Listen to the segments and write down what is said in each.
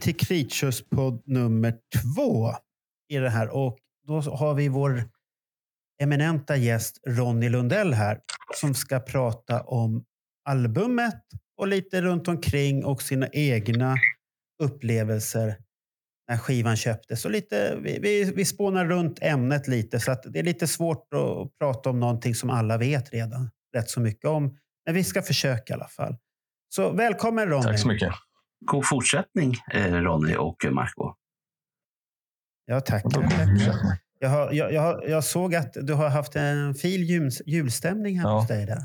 Till Creatures podd nummer två i det här. Och då har vi vår eminenta gäst Ronny Lundell här som ska prata om albumet och lite runt omkring och sina egna upplevelser när skivan köptes. Och lite, vi, vi, vi spånar runt ämnet lite så att det är lite svårt att prata om någonting som alla vet redan rätt så mycket om. Men vi ska försöka i alla fall. Så välkommen Ronny. Tack så mycket. God fortsättning eh, Ronny och Marco. Ja, tack. Jag, har, jag, jag, har- jag såg att du har haft en fin jul, julstämning här Ja. hos dig. Där.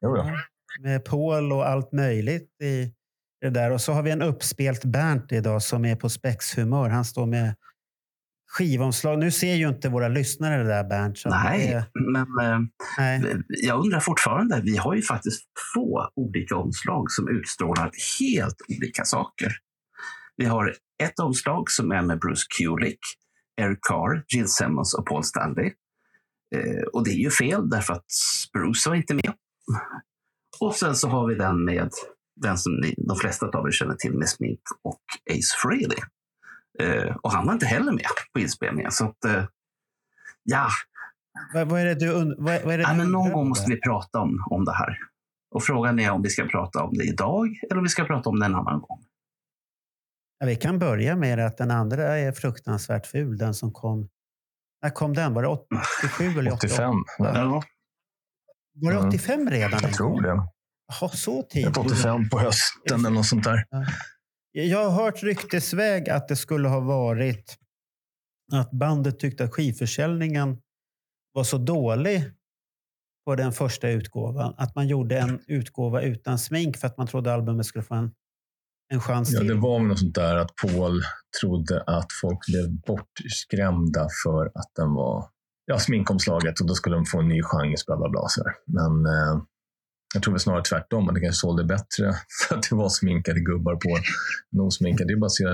Jo då. Med Paul och allt möjligt i det där. Och så har vi en uppspelt Bernt idag som är på spexhumör. Han står med skivomslag. Nu ser ju inte våra lyssnare det där Bernt. Nej, det- men eh, nej. jag undrar fortfarande. Vi har ju faktiskt två olika omslag som utstrålar helt olika saker. Vi har ett omslag som är med Bruce Kulick, Eric Carr, Gene Simmons och Paul Stanley. Eh, och det är ju fel därför att Bruce var inte med. Och sen så har vi den med den som ni, de flesta av er känner till med smink och Ace Frehley. Eh, och han var inte heller med på inspelningen. Så att, eh, ja, Vad, vad är det du, und- vad, vad är det Ja, du men någon undrar gång måste vi prata om, om det här. Och frågan är om vi ska prata om det idag eller om vi ska prata om det en annan gång. Ja, vi kan börja med att den andra är fruktansvärt ful. Den som kom. När kom den? Var det 87 eller 88? 85. Ja. Var det Mm. 85 redan? en Jag tror det. Jaha, så tidigt? 85 på hösten eller något sånt där. Jag har hört ryktesväg att det skulle ha varit att bandet tyckte att skivförsäljningen var så dålig på den första utgåvan att man gjorde en utgåva utan smink för att man trodde albumet skulle få en, en chans Ja, till. det var väl något sånt där att Paul trodde att folk blev bortskrämda för att den var ja, sminkomslaget och då skulle de få en ny genre, bla bla bla. Så. Men eh, jag tror väl snarare tvärtom, att det kanske sålde bättre för att det var sminkade gubbar på än osminkade. Det är bara att se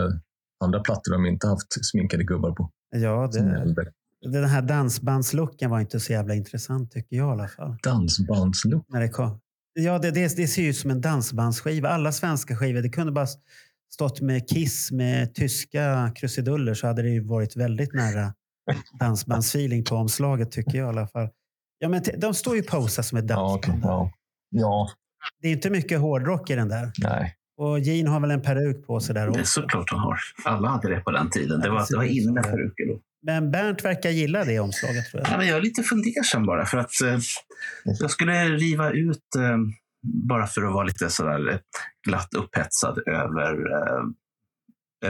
andra plattor de inte haft sminkade gubbar på. Ja, det, den här dansbandslooken var inte så jävla intressant tycker jag i alla fall. Dansbandslook. När det kom. Ja, det, det, det ser ju ut som en dansbandsskiva. Alla svenska skivor. Det kunde bara stått med Kiss med tyska krusiduller så hade det ju varit väldigt nära dansbandsfeeling på omslaget tycker jag i alla fall. Ja, men de står ju posar som ett Ja, dansband. okej, ja. Det är inte mycket hårdrock i den där. nej. Och Gene har väl en peruk på sig där Det är också. såklart han har. Alla hade det på den tiden. Det var, det var inne med peruker då. Men Bernt verkar gilla det omslaget tror jag. Ja, men jag är lite fundersam bara för att eh, jag skulle riva ut eh, bara för att vara lite sådär eh, glatt upphetsad över, eh,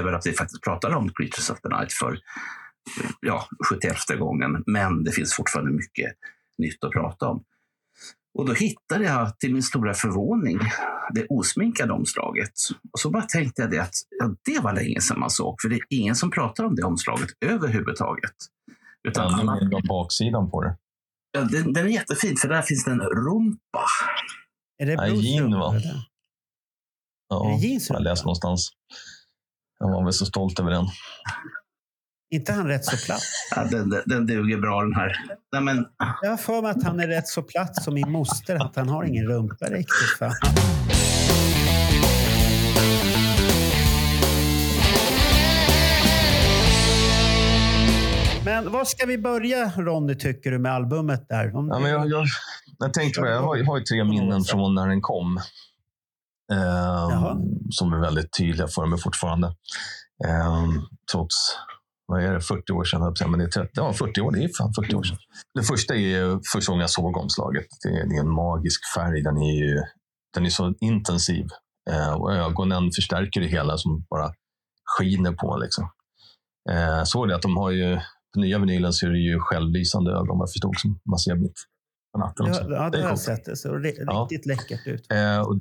över att vi faktiskt pratar om Creatures of the Night för ja, 71 gången. Men det finns fortfarande mycket nytt att prata om. Och då hittade jag till min stora förvåning det osminkade omslaget. Och så bara tänkte jag det att ja, det var länge sedan man såg, för det är ingen som pratar om det omslaget överhuvudtaget. Utan Ännu alla, om baksidan på det. Ja, den, den är jättefin, för där finns det en rumpa. Är det Nej, rumpa, va? det där? Är Ja, det Jeans jag har läst rumpa? någonstans. Jag var väl så stolt över den. Inte han rätt så platt? Ja, den, den, den duger bra den här. Nej, men, Jag har för mig att han är rätt så platt som min moster. Att han har ingen rumpa riktigt. Fan. Men var ska vi börja Ronny tycker du med albumet där? Om, Ja, men jag, jag, jag tänkte på det. Jag har, jag har ju tre minnen från när den kom. Eh, som är väldigt tydliga för mig fortfarande. Eh, trots, vad är det, 40 år sedan, men det är 30, ja, 40 år, det är fan 40 år sedan. Det första är ju första gången jag såg omslaget. Det är, det är en magisk färg. Den är ju den är så intensiv. Eh, och ögonen förstärker det hela som bara skiner på. Liksom. Eh, såg det att de har ju, på nya vinylen så är det ju självlysande ögon vad jag förstod som man ser mitt på natten Ja, det har jag sett. Det såg ri- Ja. riktigt läckert ut. Eh, och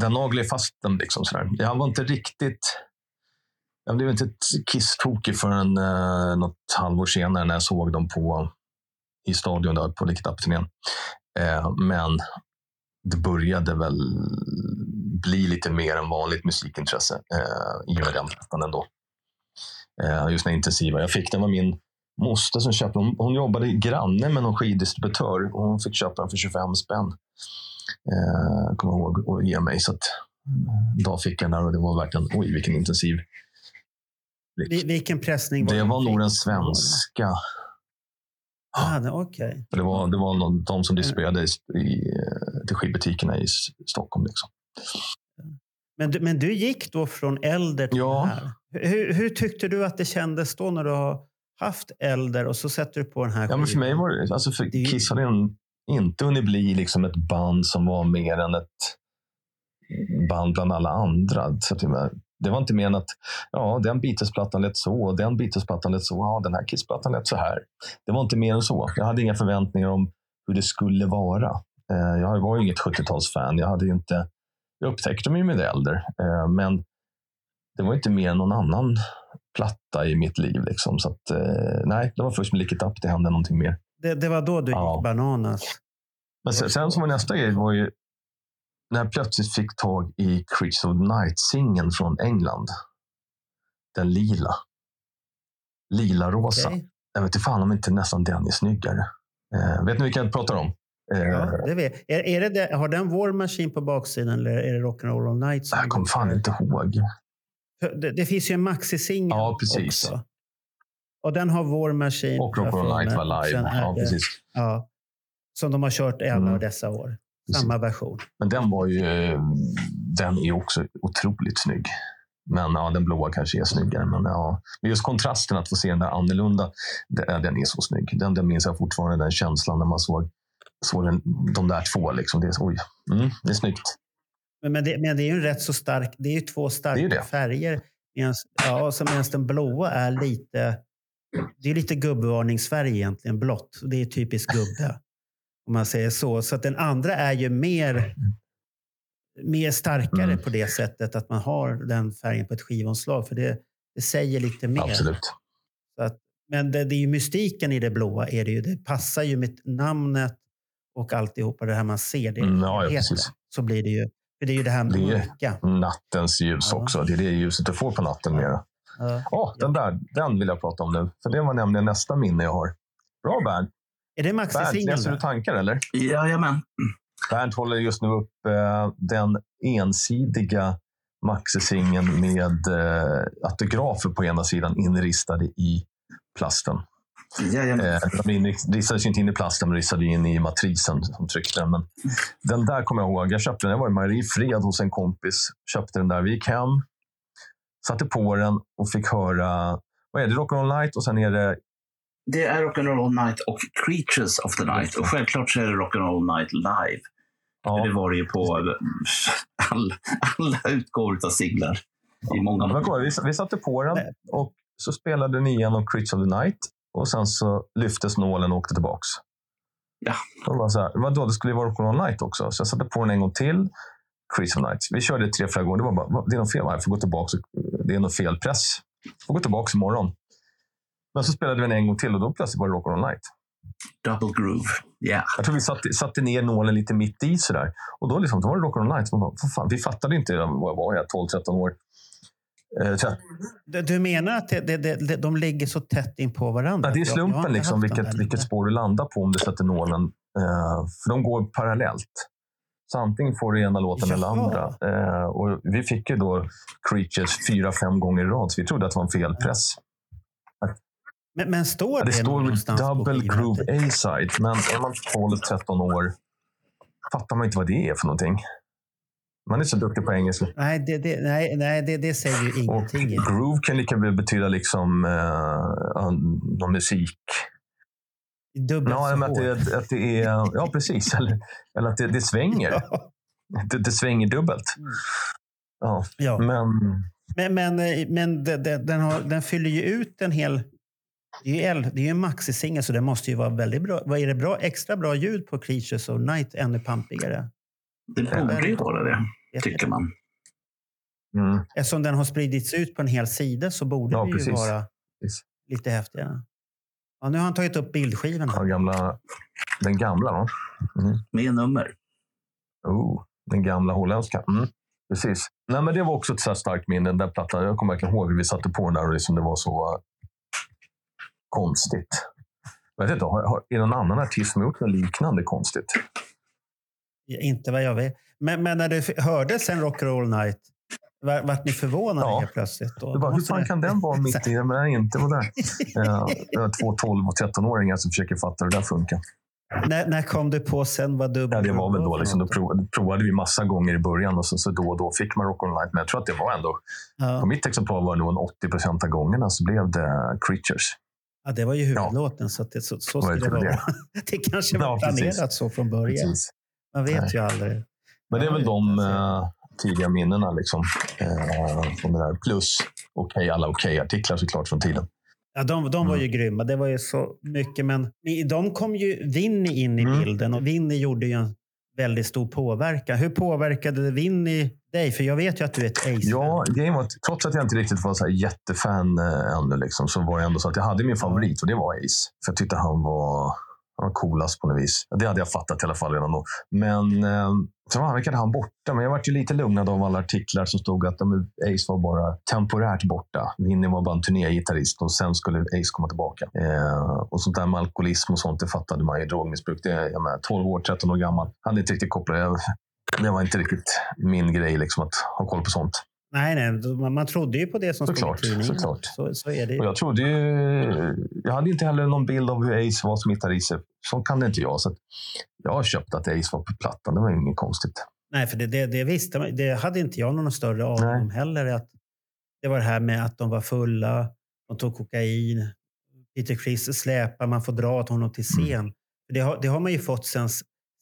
den naglar fast den. Liksom sådär. Jag var inte riktigt... Jag blev inte ett kisstokig förrän eh, något halvår senare när jag såg dem på, i stadion där på Lick It Up-turnén. Eh, men det började väl bli lite mer än vanligt musikintresse eh, i och med den plattan ändå. Eh, just den intensiva. Jag fick den var min moster som köpte hon, hon jobbade granne med någon skiddistributör och hon fick köpa den för 25 spänn. Eh, kommer ihåg och ge mig. Så att, eh, dag fick jag den där och det var verkligen, oj vilken intensiv. Vi- Vilken pressning Det den var nog den svenska. Ah, det- Okej. Det var, det var någon, de som distribuerade i, i, till skivbutikerna i Stockholm. Liksom. Men, du, men du gick då från Elder till Ja. det här. Hur, hur tyckte du att det kändes då när du har haft Elder och så sätter du på den här Ja, men för mig var det, alltså för Det Kiss hade en, inte hunnit bli liksom ett band som var mer än ett band bland alla andra. Så att det, var, inte att ja, den Beatles-plattan lät så, och den Beatles-plattan lät så, ja, den här Kiss-plattan lät så här. Det var inte mer än så. Jag hade inga förväntningar om hur det skulle vara. Eh, jag var ju inget 70-talsfan. Jag, hade inte, jag upptäckte ju med Elder, eh, men det var inte mer än någon annan platta i mitt liv. Liksom. Så att, eh, nej, det var först med Lick It Up det hände någonting mer. Det, det var då du Ja. gick bananas. Men sen, sen som var nästa grej var ju när jag plötsligt fick tag i Creatures of Night-singeln från England. Den lila. Lila-rosa. Okej. Jag vet inte fan om inte nästan den är snyggare. Eh, vet ni vilken jag pratar om? Eh, Ja, det vet. Är, är det det, har den War Machine på baksidan eller är det Rock'n'Roll All Night? jag kommer fan inte ihåg. Det, det finns ju en maxi-singel Ja, precis. också. Och den har War Machine. Och har jag Rock för All Night var live. Ja, precis. Ja, som de har kört i alla Mm. dessa år. Samma version. Men den var ju, eh, den är också otroligt snygg. Men ja, den blåa kanske är snyggare. Men, ja. men just kontrasten att få se den där annorlunda, det- den är så snygg. Den, den minns jag fortfarande, den känslan när man såg, såg den, de där två. Liksom. Det, är, oj, mm, det är snyggt. Men, men, det, men det är ju rätt så stark, det är ju två starka Det är det. färger. Medans, ja, medans den blåa är lite, det är lite gubbvarningsfärg egentligen, blått. Det är typiskt gubbe. Om man säger så. Så att den andra är ju mer, mer starkare Mm. på det sättet att man har den färgen på ett skivomslag. För det, det säger lite mer. Absolut. Så att, men det, det är ju mystiken i det blåa. Är det, ju. det passar ju med namnet och alltihopa det här man ser. Det Mm, ja, ja. Så blir det ju. För det är ju det här mörka. Nattens ljus Ja. också. Det är det ljuset du får på natten. Mera. Ja. Åh, den där den vill jag prata om nu. För det var nämligen nästa minne jag har. Bra Bernt. Är det maxi-singeln? läser du tankar eller? Jajamän. Bernt håller just nu upp eh, den ensidiga maxisingeln med eh, autografer på ena sidan inristade i plasten. Jajamän. Eh, de ristades inte in i plasten, men ristade in i matrisen som tryckte den. Men den där kommer jag ihåg. Jag köpte den. Jag var i Mariefred hos en kompis. Köpte den där. Vi gick hem, satte på den och fick höra vad är det? Rock'n'Roll Night och sen är det Det är Rock'n'Roll Night och Creatures of the Night. Och självklart så är det Rock'n'Roll Night live. ja, Det var det ju på all, alla utgåvor av singlar. I många, kolla, vi, vi satte på den och så spelade ni igenom Creatures of the Night och sen så lyftes nålen och åkte tillbaks. Ja. Det var så här, vadå, det skulle ju vara Rock'n'Roll Night också. Så jag satte på den en gång till. Creatures of the Night. Vi körde tre, fyra gånger. Det var bara, "Va, det är något fel. Jag får gå tillbaka. Det är något fel press. Jag får gå tillbaka imorgon. Men så spelade vi den en gång till och då plötsligt var det Rock'n'Roll Night. Double Groove. Ja. Jag tror vi satte, satte ner nålen lite mitt i sådär. Och då, liksom, då var det Rock'n'Roll Night. Så man bara, "Vad fan, vi fattade inte, vad var jag, 12-13 år. Eh, 13. Du, menar att det, det, det, de ligger så tätt in på varandra? Ja, det är slumpen liksom, vilket, vilket spår du landar på om du sätter nålen. Eh, för de går parallellt. Så antingen får du ena låten eller Jaha. andra. Eh, och vi fick ju då Creatures fyra, fem gånger i rad, så vi trodde att det var en felpress. Men, men står det, det står någonstans Double? Groove A-side, men är man 12-13 år fattar man inte vad det är för någonting. Man är så duktig på engelska. Nej, det, det, nej, nej det, det säger ju Och ingenting. groove kan lika väl betyda liksom uh, någon musik. Dubbelt Ja, men att, det, att det är... Ja, precis. Eller, eller att det, det svänger. Ja. Det, det svänger dubbelt. Mm. Ja, Ja. men... Men, men, eh, men den, har, den fyller ju ut en hel... Det är ju, el- det är ju en maxisingel så det måste ju vara väldigt bra. Vad är det bra? Extra bra ljud på Creatures of Night? Ännu pampigare? Det borde ju vara det, tycker man. Mm, Eftersom den har spridits ut på en hel sida så borde Ja, det ju precis. vara Precis. lite häftigare. Ja, nu har han tagit upp bildskivan. här. gamla, den gamla, va? Mm. Med nummer. Oh, den gamla holländska. Mm. Precis. Nej, men det var också ett så starkt minne. Den där plattan, jag kommer verkligen ihåg hur vi satte på den där och liksom det var så konstigt. Jag vet inte, har, har, är det någon annan artist som gjort något liknande konstigt? Ja, Inte vad jag vet. Men, men när du hörde sen Rock'n'Roll Night, var, vart ni förvånade Ja. helt plötsligt? Då? Det bara, hur fan kan den vara mitt i? Men inte var där. Var två 12 och 13-åringar som försöker fatta hur det där funkar. när, när kom du på sen vad dubbel Ja, det var väl då. Liksom, då provade, vi massa gånger i början och så, så då och då fick man Rock All Night. Men jag tror att det var ändå, på Ja. mitt exemplar var det nog en 80 procent av gångerna så blev det Creatures. Ja, det var ju huvudlåten, så, att det, så, så det skulle det vara. Det kanske var Ja, precis. planerat så från början. Precis. Man vet Nej. ju aldrig. Men det är Ja, väl de eh, tidiga minnena. Liksom, eh, från det där. Plus okej, alla okej-artiklar såklart från tiden. Ja, de, de var Mm. ju grymma. Det var ju så mycket. Men de kom ju Winnie in i Mm. bilden och Winnie gjorde ju en väldigt stor påverkan. Hur påverkade Vinny dig? För jag vet ju att du är ett ace Ja, grejen var trots att jag inte riktigt var så här jättefan eh, ännu, liksom, så var det ändå så att jag hade min favorit och det var Ace. För jag tyckte han var, han var coolast på något vis. Det hade jag fattat i alla fall redan då. Men eh, sen verkade han borta. Men jag var ju lite lugnad av alla artiklar som stod att Ace var bara temporärt borta. Vinnie var bara en turnégitarrist och sen skulle Ace komma tillbaka. Eh, och sånt där med alkoholism och sånt, det fattade man ju. Drogmissbruk, det är jag med, 12 år, 13 år gammal. Hade inte riktigt kopplat. Jag, det var inte riktigt min grej liksom, att ha koll på sånt. Nej, nej. Man, trodde ju på det som Såklart, stod i tidningen. såklart. Så, så är det Och jag trodde ju, Jag hade inte heller någon bild av hur Ace var som gitarrist. Så kan det inte jag. Så att jag har köpt att Ace var på plattan. Det var inget konstigt. Nej, för det, det, det visste man. Det hade inte jag någon större aning om heller. Att det var det här med att de var fulla, de tog kokain, Peter Chris släpar, man får dra åt honom till Mm. scen. Det, har, det har man ju fått sen,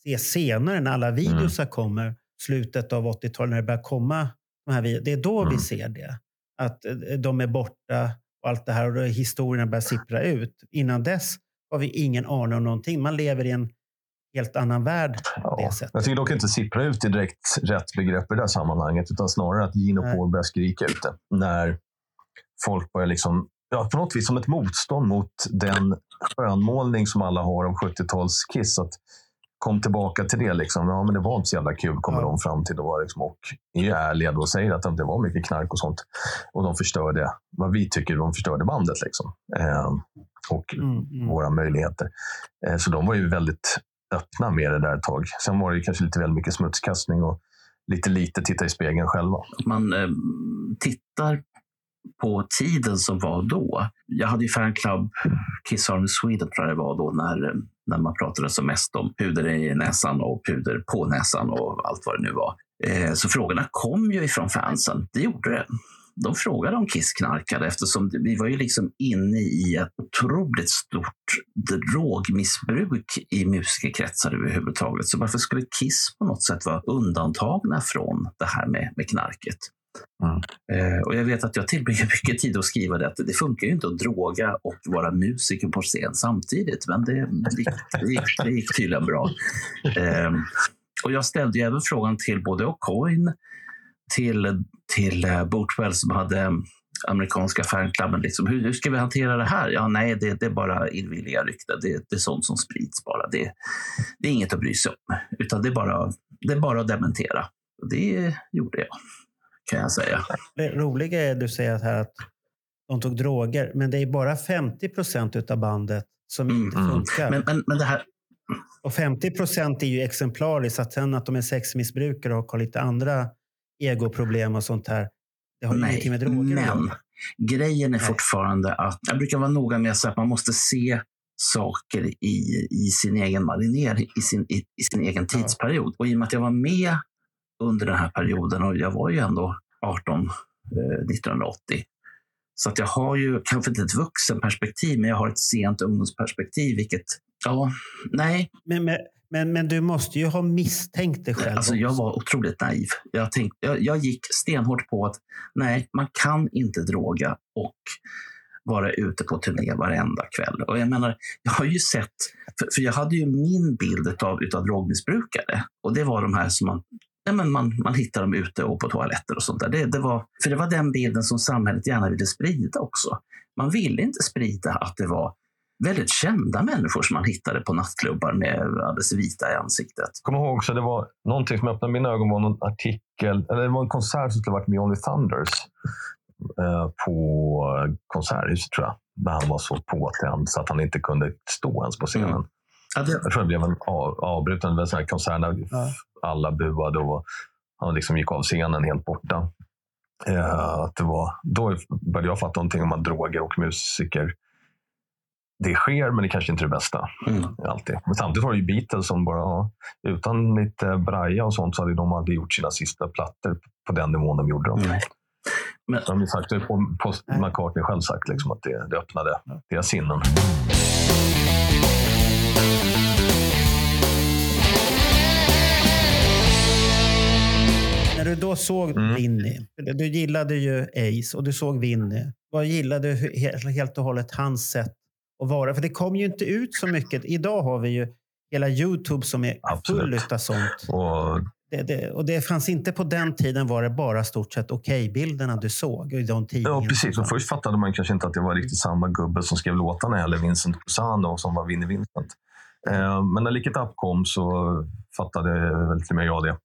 se senare när alla videosar kommer, slutet av 80-talet, när det börjar komma de här. Det är då vi Mm. ser det. Att eh, de är borta och allt det här och då historierna börjar sippra ut. Innan dess har vi ingen aning om någonting. Man lever i en helt annan värld på Ja. det sättet. Jag tycker dock inte sippra ut i direkt rätt begrepp i det här sammanhanget. Utan snarare att och Nej. Paul börjar skrika ut det. När folk börjar liksom, ja, på något vis som ett motstånd mot den skönmålning som alla har om 70-tals Kiss. Att kom tillbaka till det. Liksom. Ja, men det var inte så jävla kul, kommer Ja. de fram till. Då, liksom, och är ju ärliga och säger att det var mycket knark och sånt. Och de förstörde, vad vi tycker, de förstörde bandet. Liksom. Eh, och Mm, mm. våra möjligheter. Eh, så de var ju väldigt öppna med det där ett tag. Sen var det ju kanske lite väl mycket smutskastning och lite lite titta i spegeln själva. man eh, tittar på tiden som var då. Jag hade ju fanclub Kiss Army Sweden tror jag det var då när, eh, när man pratade som mest om puder i näsan och puder på näsan och allt vad det nu var. Eh, så frågorna kom ju ifrån fansen. Det gjorde det. De frågade om Kiss knarkade eftersom vi var ju liksom inne i ett otroligt stort drogmissbruk i musikerkretsar överhuvudtaget. Så varför skulle Kiss på något sätt vara undantagna från det här med, med knarket? Mm. Eh, och jag vet att jag tillbringar mycket tid att skriva det, att det funkar ju inte att droga och vara musiker på scen samtidigt. Men det, det, gick, det, gick, det gick tydligen bra. Eh, och jag ställde ju även frågan till både O'Coin, till, till eh, Bootwell som hade amerikanska fanklubben. Liksom, hur, hur ska vi hantera det här? Ja, nej, det, det är bara illvilliga rykten. Det, det är sånt som sprids bara. Det, det är inget att bry sig om, utan det är bara, det är bara att dementera. Och det gjorde jag, kan jag säga. Det roliga är att du säger här att de tog droger, men det är bara 50 procent av bandet som Mm, inte mm. funkar. Men, men, men det här, Och 50 procent är ju exemplariskt. Att sen att de är sexmissbrukare och har lite andra egoproblem och sånt här. Det har ingenting med droger men grejen är Nej. fortfarande att jag brukar vara noga med att man måste se saker i, i sin egen marinering, i sin, i, i sin egen tidsperiod. Och i och med att jag var med under den här perioden och jag var ju ändå 18 eh, 1980. Så att jag har ju kanske inte ett vuxenperspektiv, men jag har ett sent ungdomsperspektiv, vilket, ja, nej. Men, men, men, men du måste ju ha misstänkt dig själv. Alltså, jag var otroligt naiv. Jag, tänkte, jag, jag gick stenhårt på att nej, man kan inte droga och vara ute på turné varenda kväll. Och jag menar, jag har ju sett, för, för jag hade ju min bild av utav drogmissbrukare och det var de här som man Ja, men man, man hittar dem ute och på toaletter och sånt där. Det, det var, för det var den bilden som samhället gärna ville sprida också. Man ville inte sprida att det var väldigt kända människor som man hittade på nattklubbar med alldeles vita i ansiktet. Kommer ihåg också, det var någonting som öppnade mina ögon var någon artikel, eller det var en konsert som skulle varit med Johnny Thunders eh, på Konserthuset tror jag. Där han var så påtänd så att han inte kunde stå ens på scenen. Mm. Jag tror det blev en av, avbruten en sån här konsert där Ja. alla buade och han liksom gick av scenen helt borta. Eh, att det var, då började jag fatta någonting om att droger och musiker det sker, men det kanske inte är det bästa. mm. Alltid. Men samtidigt var det ju Beatles som bara, ja, utan lite braja och sånt så hade de aldrig gjort sina sista plattor på den nivån de gjorde dem. Nej. Men, De har sagt det på, på. McCartney själv sagt liksom, att det, det öppnade deras sinnen. När du då såg Mm. Vinny, du gillade ju Ace och du såg Vinny. Vad gillade du he- helt och hållet hans sätt att vara? För det kom ju inte ut så mycket. Idag har vi ju hela Youtube som är full av sånt. Och Det, det, och det fanns inte på den tiden var det bara stort sett okej-bilderna du såg i de tidningarna. Ja, precis. Och först fattade man kanske inte att det var riktigt samma gubbe som skrev låtarna heller, Vincent Cusano, som var Vinnie Vincent. Eh, men när Lick It Up kom så fattade väl till och med jag det.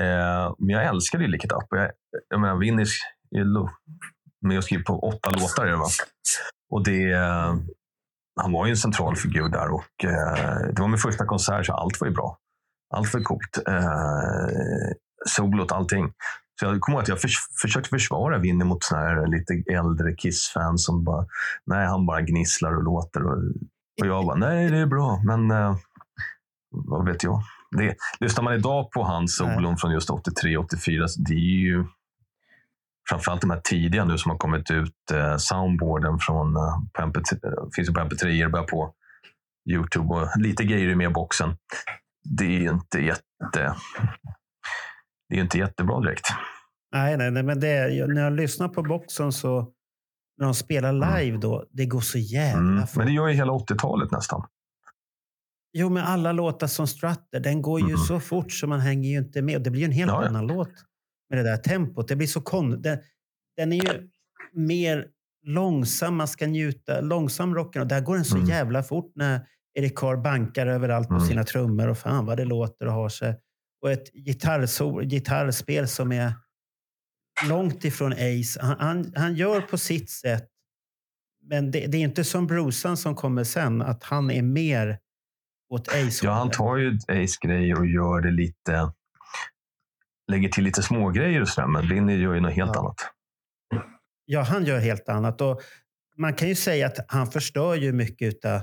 Eh, men jag älskade ju Lick It Up. Jag, jag menar, ju med och skriver på åtta låtar. det, Va? Och det, eh, han var ju en central figur där och eh, det var min första konsert så allt var ju bra. Allt var coolt. Eh, solot, allting. Så jag kommer ihåg att jag förs försökte försvara Vinnie mot såna här lite äldre Kiss-fans som bara, nej han bara gnisslar och låter. Och, och jag bara, nej det är bra, men eh, vad vet jag. Det, lyssnar man idag på hans solon från just 83-84, det är ju framförallt de här tidiga nu som har kommit ut. Eh, soundboarden från, eh, på MP3, eh, finns ju på MP3, bara på Youtube och lite grejer är med i boxen. Det är ju inte jätte... Det är inte jättebra direkt. Nej, nej, nej men det, är- när jag lyssnar på boxen så när de spelar live då, det går så jävla Mm. Men det gör ju hela 80-talet nästan. Jo, men alla låtar som Strutter, den går ju Mm. så fort så man hänger ju inte med. Det blir ju en helt Ja, ja. annan låt med det där tempot. Det blir så kon... Den, den är ju mer långsam, man ska njuta. Långsam rocken och där går den så Mm. jävla fort när Erik Carr bankar överallt på Mm. sina trummor och fan vad det låter och har sig. Och ett gitarrsol, gitarrspel som är långt ifrån Ace. Han, han, han gör på sitt sätt, men det, det är inte som Brucean som kommer sen, att han är mer åt Ace. Ja, han tar ju Ace-grejer och gör det lite... Lägger till lite smågrejer och sådär, men Vinny gör ju något helt Ja. annat. Ja, han gör helt annat. Och man kan ju säga att han förstör ju mycket av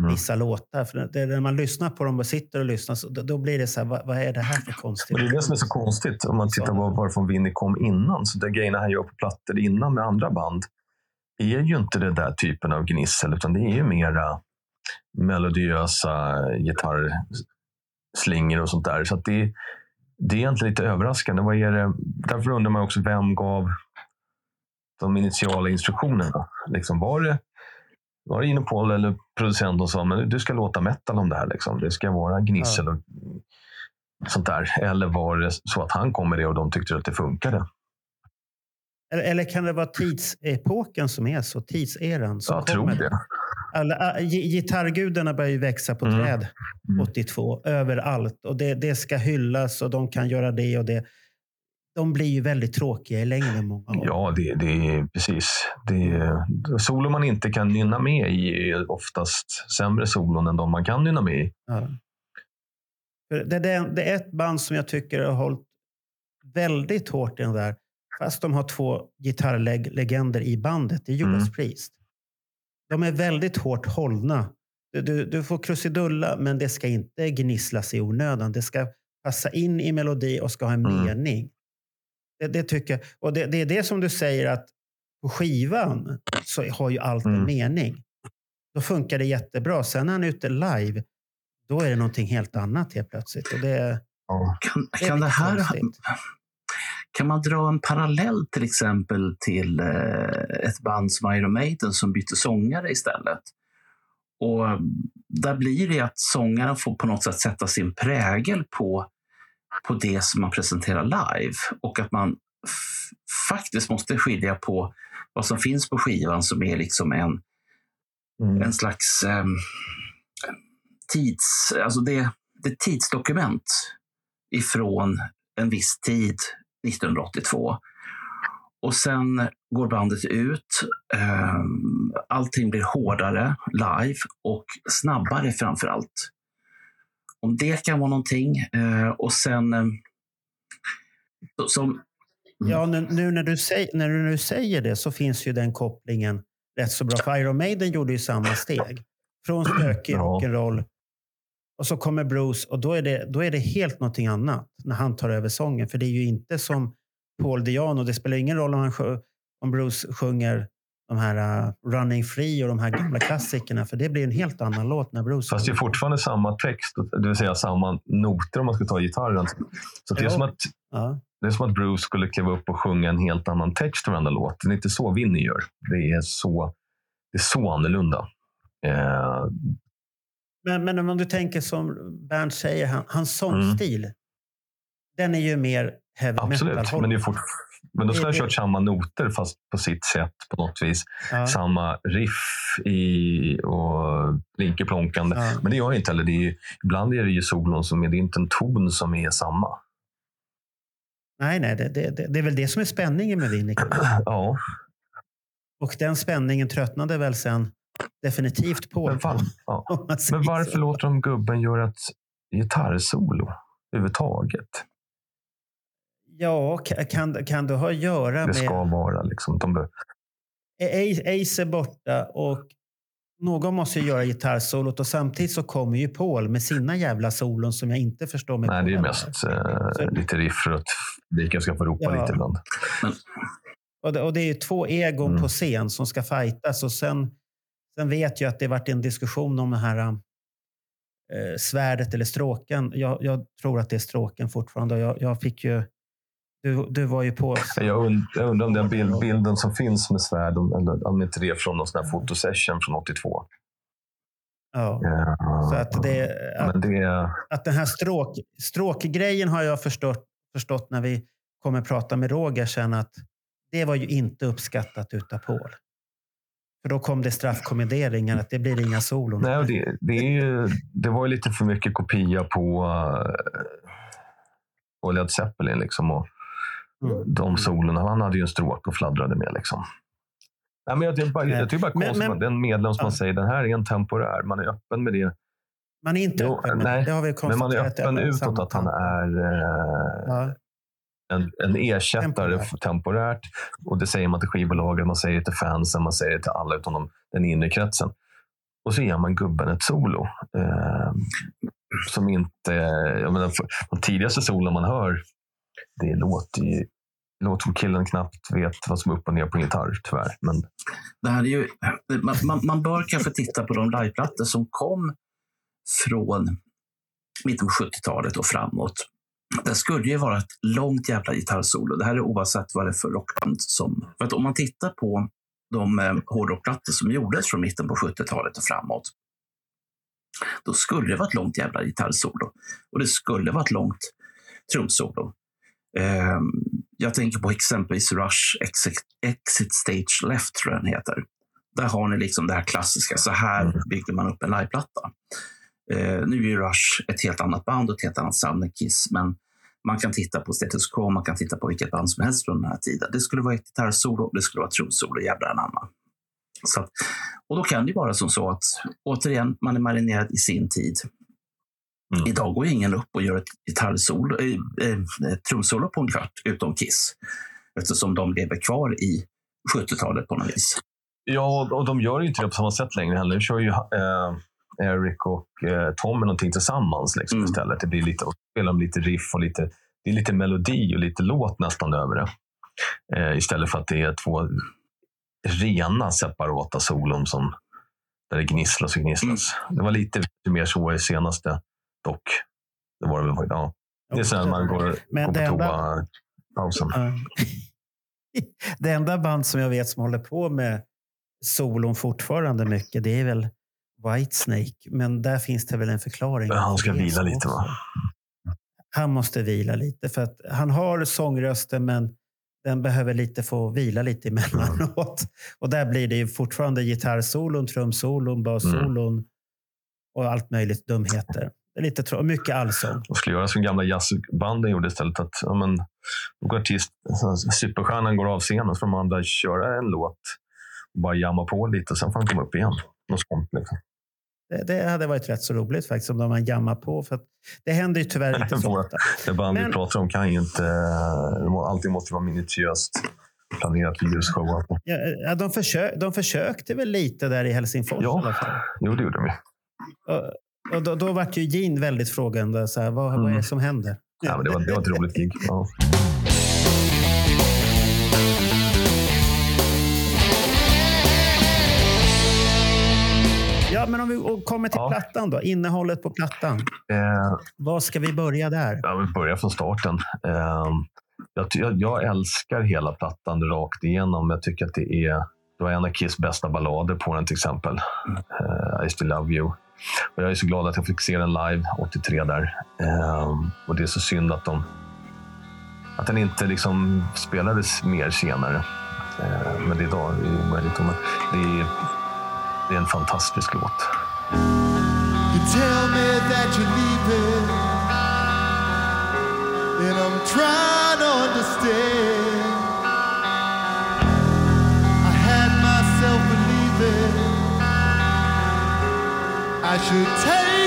Mm. vissa låtar. För det, när man lyssnar på dem och sitter och lyssnar, så då, då blir det så här, vad, vad är det här för konstigt? Och det är det som är så konstigt om man tittar på varifrån Vinny kom innan. Så de grejerna han gör på plattor innan med andra band är ju inte den där typen av gnissel, utan det är ju mera melodiösa gitarrslingor och sånt där. Så det, det är egentligen lite överraskande. Vad är det? Därför undrar man också, vem gav de initiala instruktionerna? Liksom, var det var det Paul eller producenten som sa men du ska låta metal om det här. Liksom. Det ska vara gnissel och sånt där. Eller var det så att han kom med det och de tyckte att det funkade? Eller, eller kan det vara tidsepoken som är så? Tidseran som Jag tror det. Alla, äh, gi- gitarrgudarna börjar ju växa på Mm. träd Mm. 82, överallt. Och det, det ska hyllas och de kan göra det och det. De blir ju väldigt tråkiga i längden många gånger. Ja, det, det är precis. Det är, solo man inte kan nynna med i är oftast sämre solon än de man kan nynna med i. Ja. Det, det, det är ett band som jag tycker har hållit väldigt hårt i den där. Fast de har två gitarrlegender i bandet. Det är Judas Mm. Priest. De är väldigt hårt hållna. Du, du, du får krusidulla, men det ska inte gnisslas i onödan. Det ska passa in i melodi och ska ha en Mm. mening. Det, det tycker jag. Och det, det är det som du säger att på skivan så har ju allt en Mm. mening. Då funkar det jättebra. Sen när han är ute live, då är det någonting helt annat helt plötsligt. Och det, Ja. Kan, det kan det här konstigt. Kan man dra en parallell till exempel till eh, ett band som Iron Maiden som bytte sångare istället? Och eh, där blir det att sångaren får på något sätt sätta sin prägel på, på det som man presenterar live och att man faktiskt måste skilja på vad som finns på skivan som är liksom en, Mm. en slags eh, tids... Alltså det, det är tidsdokument ifrån en viss tid 1982. Och sen går bandet ut. Eh, allting blir hårdare live och snabbare framför allt. Om det kan vara någonting. Eh, och sen... Eh, som, Ja, nu, nu när, du säger, när du nu säger det så finns ju den kopplingen rätt så bra. För Iron Maiden gjorde ju samma steg. Från stökig rock'n'roll och så kommer Bruce och då är, det, då är det helt någonting annat när han tar över sången. För det är ju inte som Paul Diano. Det spelar ingen roll om, han, sjö- om Bruce sjunger de här uh, Running Free och de här gamla klassikerna. För det blir en helt annan låt när Bruce Fast det är fortfarande samma text, det vill säga samma noter om man ska ta gitarren. Så det är, som att, Ja. det är som att Bruce skulle kliva upp och sjunga en helt annan text varenda låt. Det är inte så Vinny gör. Det är så, det är så annorlunda. Eh, Men, men om du tänker som Bernt säger, han, hans sångstil. Den är ju mer heavy Mm. absolut, metal. men, det är fort, men då skulle han kört samma noter fast på sitt sätt på något vis. ja. Samma riff i, och plinkerplonkande. Ja. Men det gör jag inte heller. Det är ju, ibland är det ju solon som är, det är inte en ton som är samma. Nej, nej, det, det, det, är väl det som är spänningen med Winnie. Ja, Och den spänningen tröttnade väl sen definitivt på. men, var, ja. men varför så. låter de gubben göra ett gitarrsolo överhuvudtaget? Ja, ka- kan, kan det ha att göra Det med... ska vara liksom. De, Ace är borta och någon måste ju göra gitarrsolot och samtidigt så kommer ju Paul med sina jävla solon som jag inte förstår mig nej, på det är mest eh, lite riff för att Dika ska få ropa Ja. lite ibland. Och det, och det är ju två egon Mm. på scen som ska fightas. Och sen, sen vet jag att det varit en diskussion om det här eh, svärdet eller stråken. Jag, jag tror att det är stråken fortfarande. Jag, jag fick ju... Du, du var ju på... Jag, und, jag undrar om den bild, bilden som finns med svärd, om- om inte det är från någon sån här fotosession från 82. Ja. Ja. Så att, det, att, det, att den här stråk, stråkgrejen har jag förstått, förstått när vi kommer prata med Roger sen att det var ju inte uppskattat utav Paul. För då kom det straffkommenderingar att det blir inga solon. nej, det, det, ju, det var ju lite för mycket kopia på, uh, på Led Zeppelin. Liksom, och Mm. de solerna. Han hade ju en stråk och fladdrade med. Liksom. Nej, men jag, tycker bara, jag tycker bara Men- konstigt men- att den medlem som man Ja. säger den här är en temporär. Man är öppen med det. Man är inte Jo, öppen nej, det. Har vi Men man är öppen utåt att han är eh, Ja, en, en ersättare Temporärt. temporärt. Och det säger man till skivbolagen, man säger det till fansen, man säger det till alla utom de, den inre kretsen. Och så ger man gubben ett solo. Eh, som inte... Jag menar, de tidigaste solon man hör, det låter ju låter som killen knappt vet vad som är upp och ner på en gitarr, tyvärr. Men Det här är ju, man, man, man bör kanske titta på de liveplattor som kom från mitten på 70-talet och framåt. Det skulle ju vara ett långt jävla gitarrsolo. Det här är oavsett vad det är för rockband som... För att om man tittar på de eh, hårdrockplattor som gjordes från mitten på 70-talet och framåt. Då skulle det vara ett långt jävla gitarrsolo. Och det skulle vara ett långt trumsolo. Eh, jag tänker på exempelvis Rush Exit, Exit Stage Left, tror jag den heter. Där har ni liksom det här klassiska. Så här Mm. bygger man upp en liveplatta. Eh, nu är Rush ett helt annat band och ett helt annat sound än Kiss, men man kan titta på Status Quo, man kan titta på vilket band som helst från den här tiden. Det skulle vara ett gitarrsolo, det skulle vara ett trumsolo, jävlar anamma. Så att, och då kan det vara som så att, återigen, man är marinerad i sin tid. Mm. Idag går ingen upp och gör ett gitarrsolo, äh, äh, trumsolo på en kvart, utom Kiss. Eftersom de lever kvar i 70-talet på något vis. Ja, och de gör ju inte det på samma sätt längre heller. Kör ju eh, Eric och eh, Tom med någonting tillsammans liksom, Mm. istället. Det blir lite, spelar lite riff och lite, det är lite melodi och lite låt nästan över det. Eh, istället för att det är två rena separata solon som där det gnisslas och gnisslas. Mm. Det var lite mer så i senaste dock. Det var det väl. Ja. Det är sen man går, Men går på enda- toa-pausen. Ja. Det enda band som jag vet som håller på med solon fortfarande mycket, det är väl Whitesnake. Men där finns det väl en förklaring. Men han ska vila lite, va? Han måste vila lite för att han har sångrösten men den behöver lite få vila lite emellanåt. Och där blir det ju fortfarande gitarrsolon, trumsolon, bassolon och allt möjligt dumheter. Det är lite mycket allsång. De skulle göra som gamla jazzbanden gjorde istället. Att, ja, men, går artist, superstjärnan går av scenen så får de andra köra en låt och bara jamma på lite sen får han komma upp igen. Något sånt, liksom. Det, det hade varit rätt så roligt faktiskt om de man jammar på. För det händer ju tyvärr inte så ofta. Det band Men- vi pratar om kan ju inte... Allting måste vara minutiöst planerat för ljusshow. Ja, ja, de, försök, de försökte väl lite där i Helsingfors Ja. i alla fall. Jo, det gjorde de. Och, och då, då vart ju Gene väldigt frågande. Så här, vad, vad är Mm. det som händer? Ja, men det, var, det var ett roligt gig. Ja. Ja, men om vi kommer till Ja. plattan då. Innehållet på plattan. Eh, Var ska vi börja där? Ja, vi börjar från starten. Eh, jag, jag, älskar hela plattan rakt igenom. Jag tycker att det är det var en av Kiss bästa ballader på den till exempel. Eh, I still love you. Och jag är så glad att jag fick se den live 83 där. Eh, och det är så synd att, de, att den inte liksom spelades mer senare. Eh, men det är idag är det är, det är en fantastisk låt. You tell me that you're leaving, and I'm trying to understand. I had myself believing I should take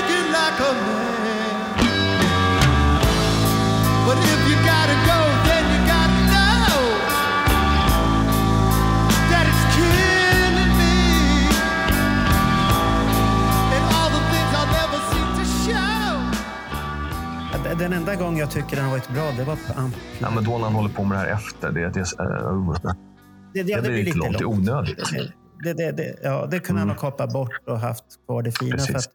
Den enda gång jag tycker den har varit bra, det var på Amp. Ja, men då när han håller på med det här efter. Det, det, eh, Det, det blir lite långt. Det är onödigt. Det, det, det, ja, det kunde han ha kapat bort och haft kvar det fina. Precis. För att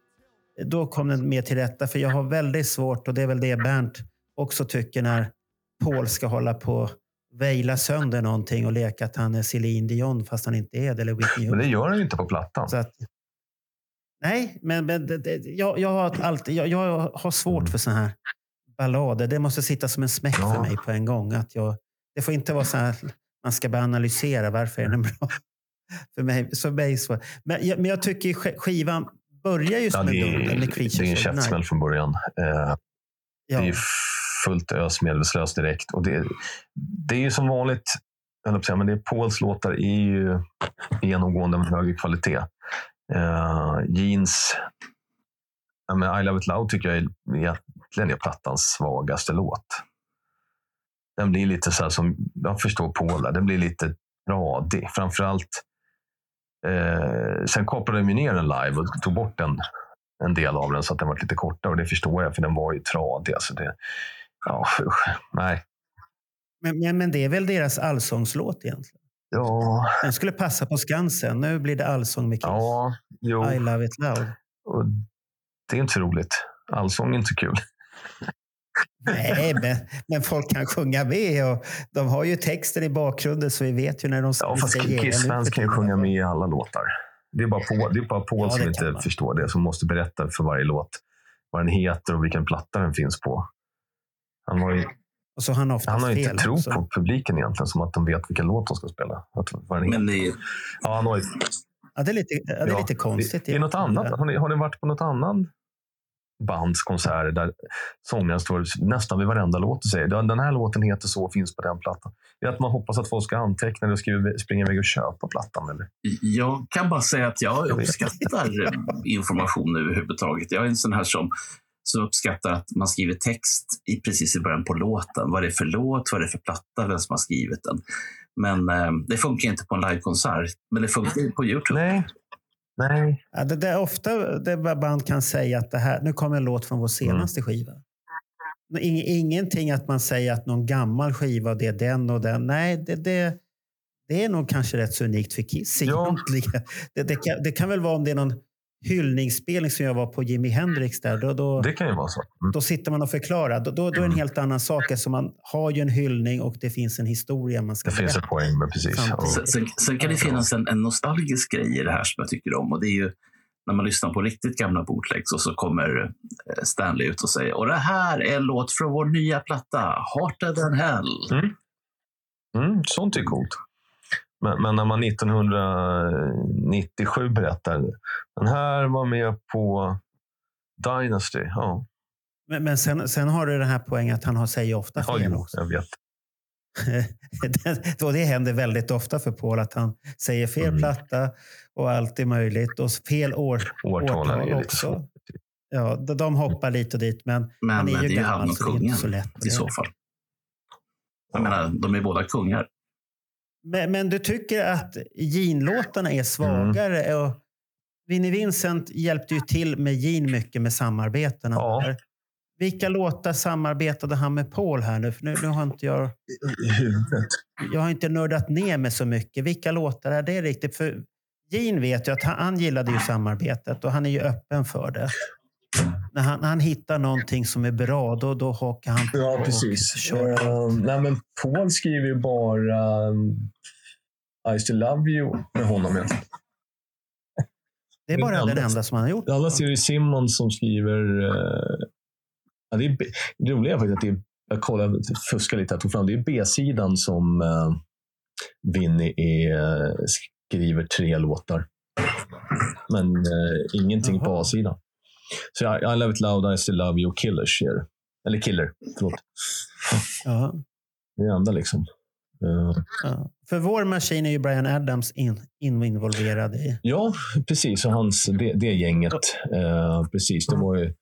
då kom den mer till rätta. För jag har väldigt svårt, och det är väl det Bernt också tycker, när Paul ska hålla på väjla sönder någonting och leka att han är Céline Dion fast han inte är det. Eller Whitney Men det gör han ju inte på plattan. Att, nej, men, men det, det, jag, jag, har alltid, jag, jag har svårt för såna här ballader. Det måste sitta som en smäck Ja. för mig på en gång. Att jag, det får inte vara så här man ska börja analysera varför är den bra. För mig, så mig så. Men, jag, men jag tycker sk- skivan börjar ju Ja, med det är en käftsmäll från början. Eh, Ja. Det är fullt ös medvetslöst direkt. Och det, det är ju som vanligt, jag att säga, men det är Pauls låtar är ju genomgående av högre kvalitet. Eh, Jeans, ja, men I Love It Loud tycker jag är, egentligen är plattans svagaste låt. Den blir lite så som, jag förstår Paul, där, den blir lite radig. Framförallt, eh, sen kopplade de ner den live och tog bort en, en del av den så att den var lite kortare och det förstår jag för den var ju tradig. Alltså det, ja, usch, nej. Men, men, men det är väl deras allsångslåt egentligen. Ja, Den skulle passa på Skansen. Nu blir det allsång med Kiss. ja, jo. I love it loud. Och det är inte så roligt. Allsång är inte så kul. Nej, men, men folk kan sjunga med och de har ju texten i bakgrunden så vi vet ju när de Ja, fast säger Kiss-fans kan ju sjunga med i alla låtar. Det är bara Paul, det är bara Paul Ja, som inte man. förstår det, som måste berätta för varje låt vad den heter och vilken platta den finns på. Han har, ju, Och så han han har ju fel inte tro också. på publiken egentligen, som att de vet vilken låt de ska spela. Att, vad den heter. Men det, ja, han har ju, Ja, det är lite, ja, det är ja, lite konstigt. Det, är något annat. Har ni, har ni varit på något annan bands konserter där sångaren står nästan vid varenda låt och säger "Den- här låten heter så finns på den plattan. Det är att man hoppas att folk ska anteckna det och springa iväg och köpa plattan. Eller? jag kan bara säga att jag uppskattar eh, information överhuvudtaget. Jag är en sån här som, som uppskattar att man skriver text i, precis i början på låten. Vad det är för låt, vad det är för platta, vem som har skrivit den. Men eh, det funkar inte på en livekonsert. Men det funkar på Youtube. Nej, Nej. Ja, det, det är ofta det band kan säga att det här, nu kommer en låt från vår senaste skiva. Ing, ingenting att man säger att någon gammal skiva, det är den och den. Nej, det, det, det är nog kanske rätt så unikt för Kiss Ja. egentligen. Det, det, kan, det kan väl vara om det är någon hyllningsspelning som jag var på Jimi Hendrix där. Då, då, Det kan ju vara så. Mm. då sitter man och förklarar. Då, då, då är det en helt annan sak. Eftersom man har ju en hyllning och det finns en historia man ska Det finns ett poäng med precis. Sen, sen, sen kan det finnas en, en nostalgisk grej i det här som jag tycker om. Och det är ju när man lyssnar på riktigt gamla bootlegs och så kommer eh, Stanley ut och säger och det här är en låt från vår nya platta, Hearted than Hell. Mm, sånt är coolt. Men, men när man 1997 berättar den här var med på Dynasty. Ja, Men, men sen, sen har du den här poängen att han har säger ofta ja fel jo, också. jag vet. det, och det händer väldigt ofta för Paul att han säger fel Mm. platta och allt är möjligt. Och fel år, är årtal lite också. svårt. Ja, de, de hoppar lite och dit, men Men han det är är ju han gammal och så det är inte så lätt. i så fall. Jag menar, de är båda kungar. Men, men du tycker att Gene-låtarna är svagare? Mm. Och Vinnie Vincent hjälpte ju till med Gene mycket med samarbetena. Ja. Vilka låtar samarbetade han med Paul här nu? För nu, nu har inte jag, jag har inte nördat ner mig så mycket. Vilka låtar är det riktigt? För Gene vet ju att han, han gillade ju samarbetet och han är ju öppen för det. När han, när han hittar någonting som är bra, då, då hakar han på. Ja, och precis. kör. Eh, nej, men Paul skriver ju bara um, I still love you med honom. egentligen. Det är bara det den enda- som han har gjort. Annars är det Simmons som skriver... eh, ja, det, är, det roliga är faktiskt att det är, jag kollade, fuskar lite, jag tog fram, det är B-sidan som uh, Vinny är, eh, skriver tre låtar. Men eh, ingenting på Jaha. A-sidan. Så I, I love it loud, I still love you, Killers. det. Eller Killer, förlåt. Ja. Det är det enda liksom. Eh, Ja. För vår maskin är ju Brian Adams in, involverad i. Ja, precis. Och hans, det, det gänget. Eh, precis, det var ju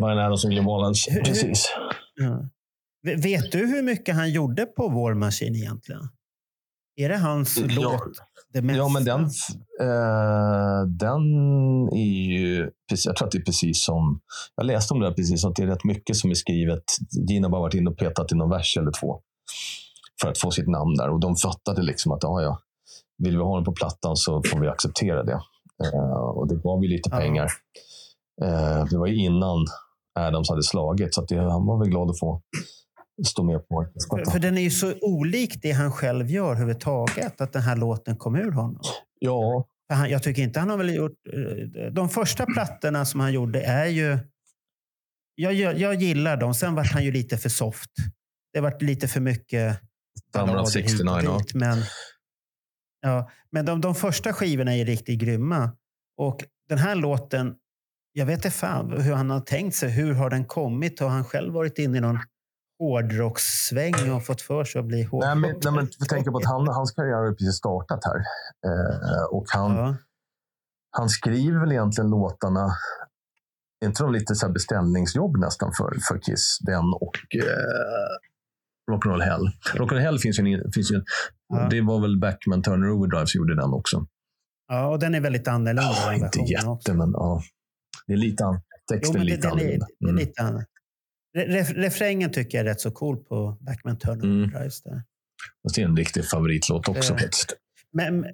Brian Adams och Jim Wallace. Hur- hur- Precis. Ja. Vet du hur mycket han gjorde på vår maskin egentligen? Är det hans Ja. låt? Det mesta? Ja, men den, eh, den är ju... Jag tror att det är precis som... Jag läste om det här precis, att det är rätt mycket som är skrivet. Gina har bara varit inne och petat i någon vers eller två för att få sitt namn där. Och de fattade liksom att ja, ja, vill vi ha den på plattan så får vi acceptera det. Eh, och det gav ju lite Ja. pengar. Eh, det var ju innan Adams hade slagit, så det, han var väl glad att få stå med på För, för den är ju så olik det han själv gör överhuvudtaget, att den här låten kom ur honom. Ja, För han, jag tycker inte han har väl gjort... eh, De första plattorna som han gjorde är ju... Jag, jag, jag gillar dem. Sen vart han ju lite för soft. Det vart lite för mycket... Summer of ballader hit 69, och ja. dit, Men, ja, men de, de första skivorna är riktigt grymma. Och den här låten, jag vet inte fan hur han har tänkt sig. Hur har den kommit? Har han själv varit inne i någon hårdrockssväng och fått för sig att bli Nej, hårdrockare? men, nej, men vi tänker på att han, hans karriär har precis startat här. Eh, och han, Ja. han skriver väl egentligen låtarna, inte de lite så beställningsjobb nästan för, för Kiss? Den och eh, Rock'n'Roll Hell. Rock'n'Roll Hell finns ju, en, finns ju en, Ja. Det var väl Backman Turner Overdrive som gjorde den också. ja, och den är väldigt annorlunda. Ja, inte jätte, också. men ja. Det är lite an, Jo, texten är men det, lite annorlunda. det är Mm. lite annat. Re- ref, refrängen tycker jag är rätt så cool på Backman Turner Mm. Där. Fast det är en riktig favoritlåt också faktiskt. Men,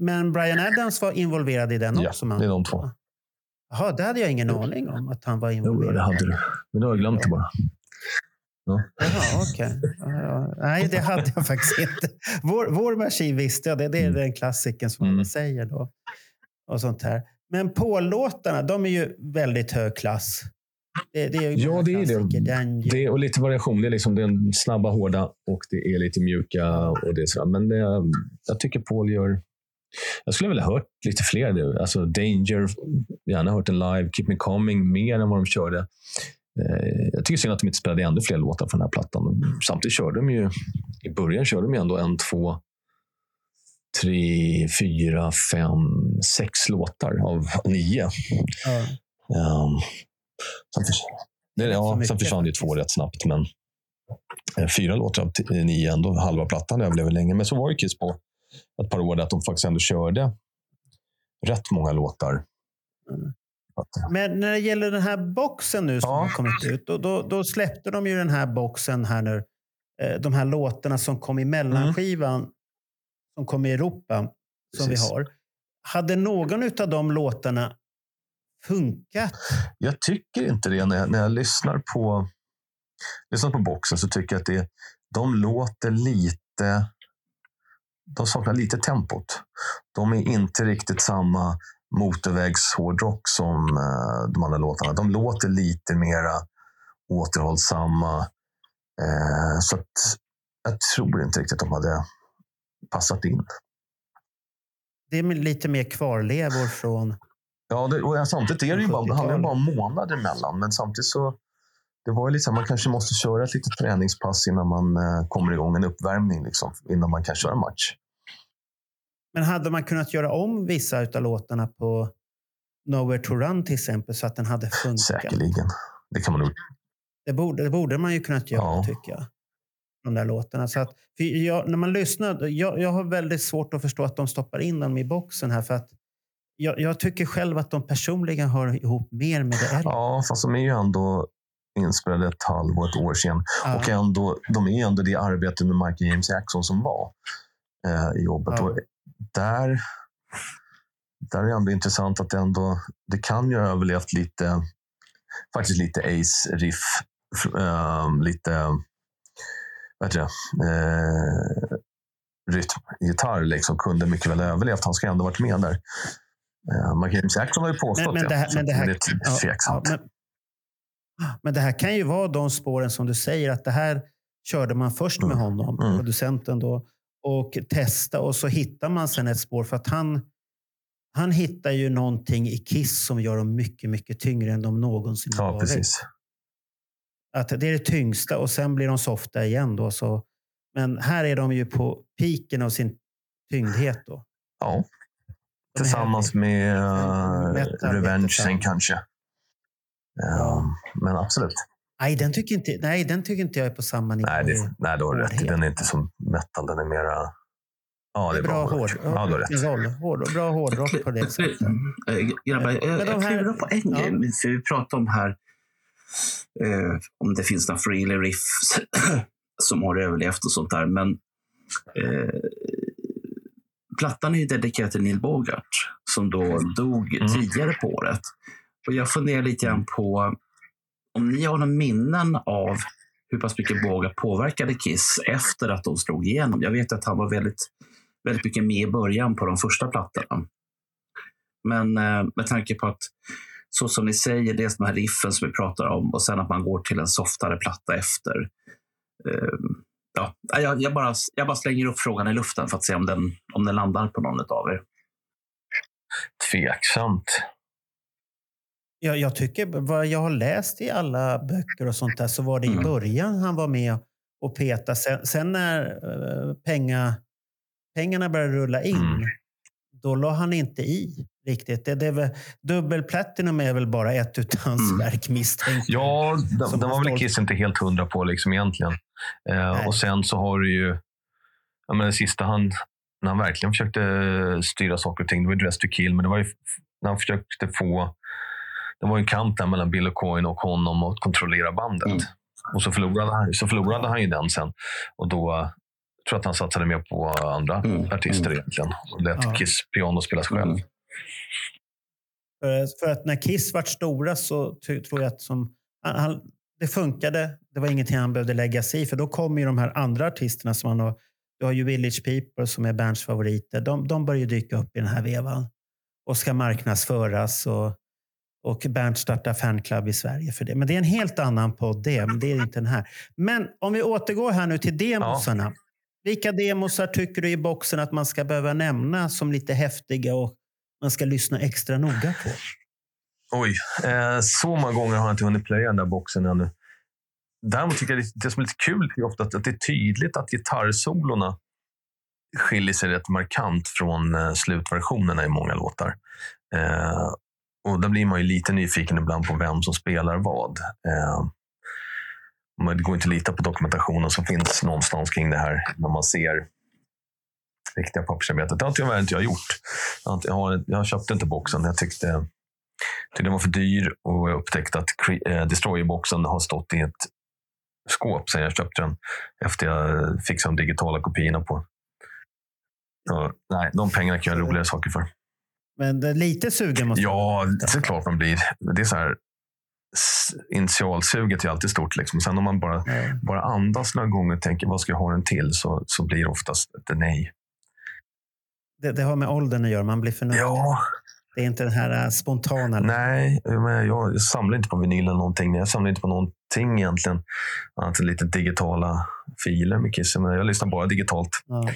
men Brian Adams var involverad i den Ja, också? det är de två. Jaha, det hade jag ingen aning om att han var Jo, involverad. det hade du. Men det har jag glömt det bara. Jaha, okej. Ja, ja. Nej, det hade jag faktiskt inte. Vår, vår maskin visste jag. Det, det är Mm. den klassiken som Mm. alla säger då. Och sånt här. Men Paul-låtarna, de är ju väldigt hög klass. Det, det är Ja, det är det. Den, Det är, och lite variation. Det är liksom den snabba, hårda och det är lite mjuka. och det sådär. Men det, jag tycker Paul gör... Jag skulle vilja ha hört lite fler. Alltså Danger, gärna hört den live. Keep Me Coming mer än vad de körde. Eh, Jag tycker synd att de inte spelade ännu fler låtar från den här plattan. Samtidigt körde de ju... I början körde de ju ändå en, två, tre, fyra, fem, sex låtar av nio. ja. Um, sen, förs- det, ja, sen försvann det ju två rätt snabbt, men eh, fyra låtar av nio, ändå halva plattan överlever länge. Men så var ju Kiss på ett par år där att de faktiskt ändå körde rätt många låtar. Mm. Men när det gäller den här boxen nu som Ja. har kommit ut, då, då, då släppte de ju den här boxen här nu. Eh, De här låtarna som kom i mellanskivan, som kom i Europa, som Mm. Precis. vi har. Hade någon av de låtarna funkat? Jag tycker inte det. När jag, när jag lyssnar, på, lyssnar på boxen så tycker jag att det, de låter lite... De saknar lite tempot. De är inte riktigt samma motorvägshårdrock som eh, de andra låtarna. De låter lite mera återhållsamma. Eh, så att jag tror inte riktigt de hade passat in. Det är lite mer kvarlevor från... Ja, det, och samtidigt är det ju bara, det handlar bara om månader emellan. Men samtidigt så det var ju liksom, man kanske måste köra ett litet träningspass innan man eh, kommer igång, en uppvärmning liksom, innan man kan köra match. Men hade man kunnat göra om vissa av låtarna på Nowhere to Run till exempel så att den hade funkat? Säkerligen. Det kan man nog. Det borde, det borde man ju kunnat göra, Ja. tycker jag. De där låtarna. Så att, jag, när man lyssnar, jag, jag har väldigt svårt att förstå att de stoppar in dem i boxen här. För att jag, jag tycker själv att de personligen hör ihop mer med det äldre. Ja, fast de är ju ändå inspelade ett halvår, ett år sedan. Ja. Och ändå, de är ju ändå det arbetet med Michael James Jackson som var eh, i jobbet. Ja. Och där, där är det ändå intressant att det ändå, det kan ju ha överlevt lite, faktiskt lite Ace-riff. Eh, lite, vad heter det, eh, rytmgitarr liksom, kunde mycket väl ha överlevt. Han ska ändå varit med där. Eh, Michael Jackson har ju påstått Men- men det här- men det här- är Ja, tveksamt. ja, men, men det här kan ju vara de spåren som du säger att det här körde man först med Mm. honom, Mm. producenten då, och testa och så hittar man sen ett spår för att han han hittar ju någonting i Kiss som gör dem mycket, mycket tyngre än de någonsin har Ja, varit. precis. Att det är det tyngsta och sen blir de softa igen. Då, så. Men här är de ju på piken av sin tyngdhet. Då. Ja. Tillsammans med uh, Metal, Revenge sen kanske. Um, men absolut. Nej, den tycker inte, nej, den tycker inte jag är på samma nivå. Nej, det, nej, du har rätt. Hårdhet. Den är inte som metal. Den är mera... Ja, det är bra bra hård. Ja, du har rätt. roll, hård, bra hårdrock på det sättet. Eh, Grabbar, jag, jag klurar på en ja. grej. För vi pratade om här eh, om det finns några freely riffs som har överlevt och sånt där. Men eh, plattan är ju dedikerad till Neil Bogart som då dog Mm. tidigare på året. Och jag funderar lite grann på om ni har några minnen av hur pass mycket Bogart påverkade Kiss efter att de slog igenom. Jag vet att han var väldigt, väldigt mycket med i början på de första plattorna. Men eh, med tanke på att så som ni säger, dels de här riffen som vi pratar om och sen att man går till en softare platta efter. Eh, ja, jag, jag, bara, jag bara slänger upp frågan i luften för att se om den, om den landar på någon av er. Tveksamt. Jag, jag tycker, vad jag har läst i alla böcker och sånt där, så var det i Mm. början han var med och peta. Sen, sen när eh, penga, pengarna började rulla in, Mm. då la han inte i riktigt. Det, det är väl, dubbel platinum är väl bara ett hans Mm. misstänkt. Ja, den, den var väl Kiss inte helt hundra på liksom egentligen. Eh, och sen så har du ju, jag menar, sista han, när han verkligen försökte styra saker och ting, det var ju Dress to kill, men det var ju när han försökte få, det var ju en kamp där mellan Bill Coyne och honom att kontrollera bandet. Mm. Och så förlorade, han, så förlorade han ju den sen. Och då eh, tror jag att han satsade mer på andra Mm. artister Mm. egentligen. Och lät Ja. Kiss piano spelas själv. Mm. För, för att när Kiss vart stora så tror jag att som, han, det funkade. Det var ingenting han behövde lägga sig i. För då kommer ju de här andra artisterna som han har. Du har ju Village People som är Berns favoriter. De, de börjar dyka upp i den här vevan och ska marknadsföras. Och, och Bernt startar fanclub i Sverige för det. Men det är en helt annan podd det, men det är inte den här. Men om vi återgår här nu till demosarna. Vilka demosar tycker du i boxen att man ska behöva nämna som lite häftiga och man ska lyssna extra noga på? Oj, eh, så många gånger har jag inte hunnit playa den där boxen ännu. Däremot tycker jag det, det som är lite kul är ofta att, att det är tydligt att gitarrsolorna skiljer sig rätt markant från eh, slutversionerna i många låtar. Eh, och där blir man ju lite nyfiken ibland på vem som spelar vad. Eh, man det går inte att lita på dokumentationen som finns någonstans kring det här när man ser riktiga pappersarbetet. Det har tyvärr inte jag gjort. Jag, har jag, köpte inte boxen. Jag tyckte, tyckte den var för dyr och jag upptäckte att eh, Destroyer-boxen har stått i ett skåp sen jag köpte den. Efter jag fixade de digitala kopiorna på. Så, nej, de pengarna kan jag roligare saker för. Men det är lite sugen måste Ja, såklart man blir. Det är så här, initialsuget är alltid stort. Liksom. Sen om man bara, Ja. bara andas några gånger och tänker vad ska jag ha den till så, så blir det oftast ett nej. Det, det har med åldern att göra. Man blir förnuftig. Ja, Det är inte den här äh, spontana. nej, men jag, samlar inte på vinyl eller någonting. Jag samlar inte på någonting egentligen. Annat än lite digitala filer med Kiss. Men jag lyssnar bara digitalt. Ja.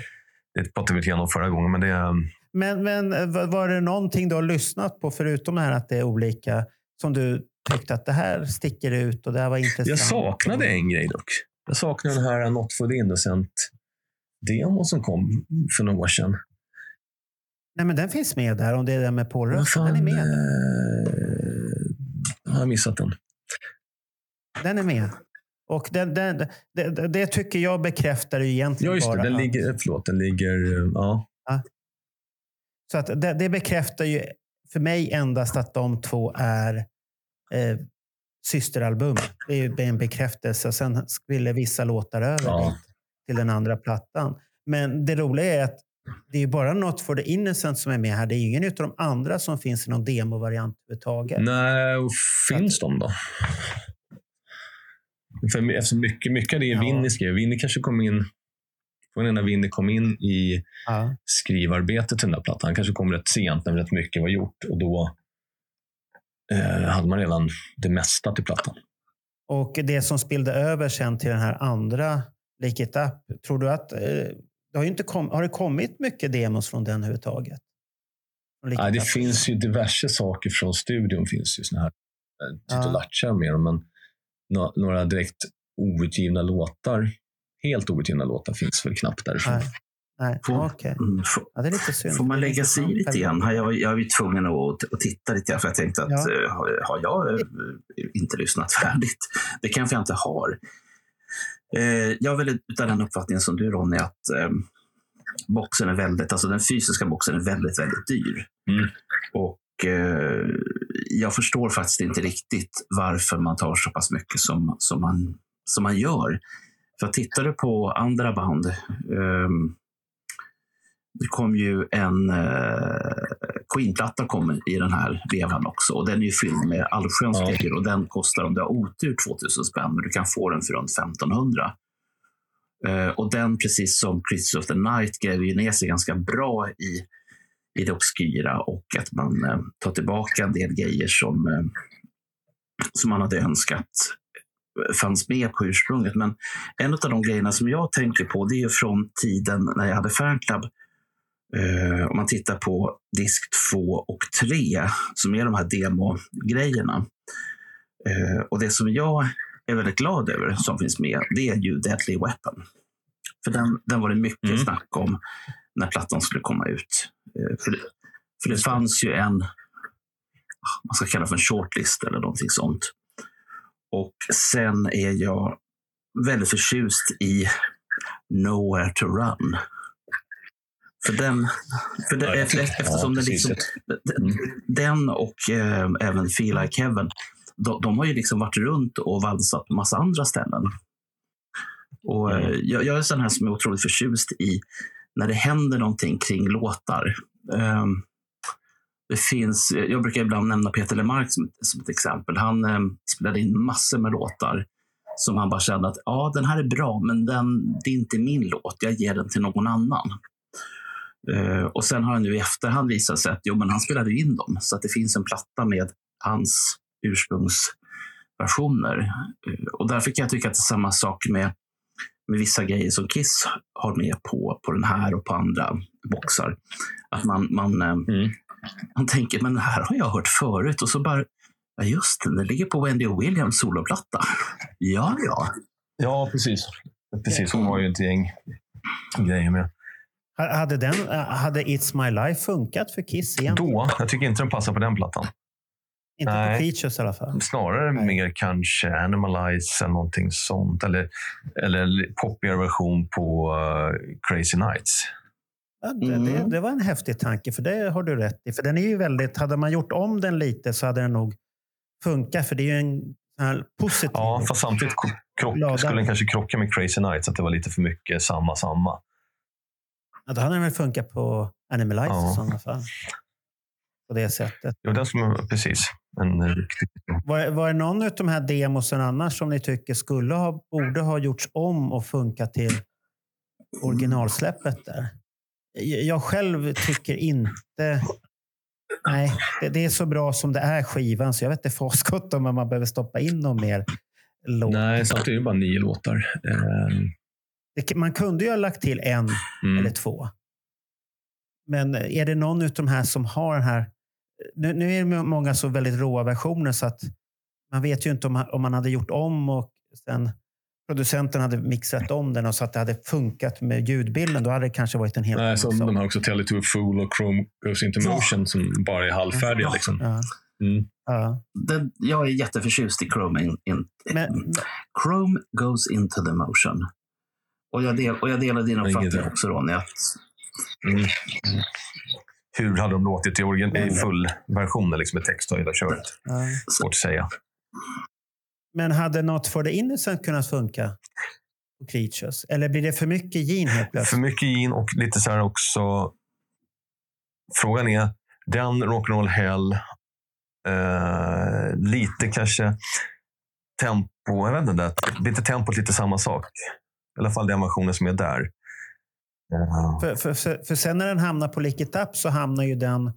Det pratade vi igenom förra gången. Men det, Men, men var var det någonting du har lyssnat på, förutom det här att det är olika, som du tyckte att det här sticker ut och det här var intressant? jag saknade en grej dock. Jag saknade den här Not for the Innocent-demon som kom för några år sedan. Nej, men den finns med där, om det är det med fan, Den är med. eh, har jag missat den? Den är med. Och den, den, det, det, tycker jag bekräftar ju egentligen Ja, just det. bara Den att- ligger, förlåt, den ligger... eh, Ja. Så att det, det bekräftar ju för mig endast att de två är eh, systeralbum. Det är en bekräftelse. Sen ville vissa låtar över Ja. till den andra plattan. Men det roliga är att det är bara Not for the Innocent som är med här. Det är ingen av de andra som finns i någon demovariant överhuvudtaget. Nej, och finns de då? För eftersom mycket, mycket av det är Ja. Winnie skrev. Winnie kanske kom in... Från när Winnie kom in i Ja. skrivarbetet till den där plattan. Han kanske kom rätt sent när rätt mycket var gjort. Och då eh, hade man redan det mesta till plattan. Och det som spillde över sen till den här andra Lick It Up. Tror du att... Eh, det har, ju inte kom, har det kommit mycket demos från den överhuvudtaget? Från It det finns ju diverse saker från studion. finns ju såna här eh, Ja. titulatcher med dem, men nå- några direkt outgivna låtar, helt outgivna låtar finns väl knappt därifrån. Nej. Nej, Får- okej. Mm, får, Ja, det är lite synd. får man lägga sig i lite grann? Jag, jag var ju tvungen att, att titta lite grann för jag tänkte att Ja. eh, har, har jag eh, inte lyssnat färdigt? Det kanske jag inte har. Eh, jag är väl utav den uppfattningen som du Ronny att eh, boxen är väldigt, alltså den fysiska boxen är väldigt, väldigt dyr. Mm. Och eh, jag förstår faktiskt inte riktigt varför man tar så pass mycket som, som, man, som man gör. För tittar du på andra band, ehm, det kom ju en eh, Queen-platta kom i den här vevan också. Och den är ju fylld med allsköns Ja. grejer och den kostar om du har otur 2000 spänn, men du kan få den för runt 1500. Eh, och den, precis som Creatures of the Night, gräver ju ner sig ganska bra i, i det obskyra och att man eh, tar tillbaka en del grejer som, eh, som man hade önskat fanns med på ursprunget. Men en av de grejerna som jag tänker på det är från tiden när jag hade fanclub. Eh, om man tittar på disk 2 och 3 som är de här demogrejerna. Eh, och det som jag är väldigt glad över som finns med, det är ju Deadly Weapon. För den, den var det mycket Mm. snack om när plattan skulle komma ut. Eh, för, det, för det fanns ju en, man ska kalla för en shortlist eller någonting sånt. Och sen är jag väldigt förtjust i Nowhere to Run. För den, för den, Ja, eftersom ja, den, liksom, den och eh, även Feel Like Heaven, de, de har ju liksom varit runt och valsat på massa andra ställen. Och eh, jag, jag är sån här som är otroligt förtjust i när det händer någonting kring låtar. Ehm, det finns, jag brukar ibland nämna Peter Lemark som, som ett exempel. Han eh, spelade in massor med låtar som han bara kände att ja, den här är bra, men den, det är inte min låt. Jag ger den till någon annan. Eh, och sen har han nu i efterhand visat sig att jo, men han spelade in dem. Så att det finns en platta med hans ursprungsversioner. Eh, och därför kan jag tycka att det är samma sak med, med vissa grejer som Kiss har med på, på den här och på andra boxar. Att man, man, eh, Mm. man tänker, men det här har jag hört förut. Och så bara, ja just det, det ligger på Wendy Williams soloplatta. Ja, ja. Ja, precis. Precis, hon har ju ett gäng grejer med. Ha- Hade, den, äh, hade It's My Life funkat för Kiss egentligen? Då, jag tycker inte den passar på den plattan. Inte Nej. på Features i alla fall. Snarare Nej. mer kanske Animalize eller någonting sånt. Eller, eller poppigare version på uh, Crazy Nights. Ja, det, Mm. det, det var en häftig tanke, för det har du rätt i. För den är ju väldigt, hade man gjort om den lite så hade den nog funkat, för det är ju en positiv... Ja, fast samtidigt krock, skulle den kanske krocka med Crazy Nights, att det var lite för mycket samma, samma. Ja, då hade den väl funkat på Animalize Ja. i sådana fall. På det sättet. Jo, den skulle, precis. En. Var, var det någon av de här demosen annars som ni tycker skulle ha, borde ha gjorts om och funkat till originalsläppet där? Jag själv tycker inte... Nej, det, det är så bra som det är skivan så jag vet inte om man behöver stoppa in någon mer låt. Nej, samtidigt är det bara nio låtar. Eh, Det, man kunde ju ha lagt till en mm. eller två. Men är det någon av de här som har den här... Nu, nu är det många så väldigt råa versioner så att man vet ju inte om, om man hade gjort om och sen producenten hade mixat om den och så att det hade funkat med ljudbilden. Då hade det kanske varit en helt Nej, annan så sak. de har också Tell it to a fool och Chrome goes into Ja. motion som bara är halvfärdiga. Ja. Liksom. Ja, Mm. ja. Den, jag är jätteförtjust i Chrome, in, in, Men, Chrome goes into the motion. Och jag, del, och jag delar din uppfattning också Ronny. Att, Mm. Hur hade de låtit i, origin- i Men- full version liksom med text och hela köret? ja. Svårt att säga. Men hade Not for the Innocent kunnat funka på Creatures? Eller blir det för mycket gin helt För plötsligt? mycket gin och lite så här också. Frågan är, den Rock'n'Roll Hell, eh, lite kanske tempo, jag vet inte, det blir inte tempot lite samma sak? I alla fall den versionen som är där. Eh, För, för, för, sen när den hamnar på Lick It Up så hamnar ju den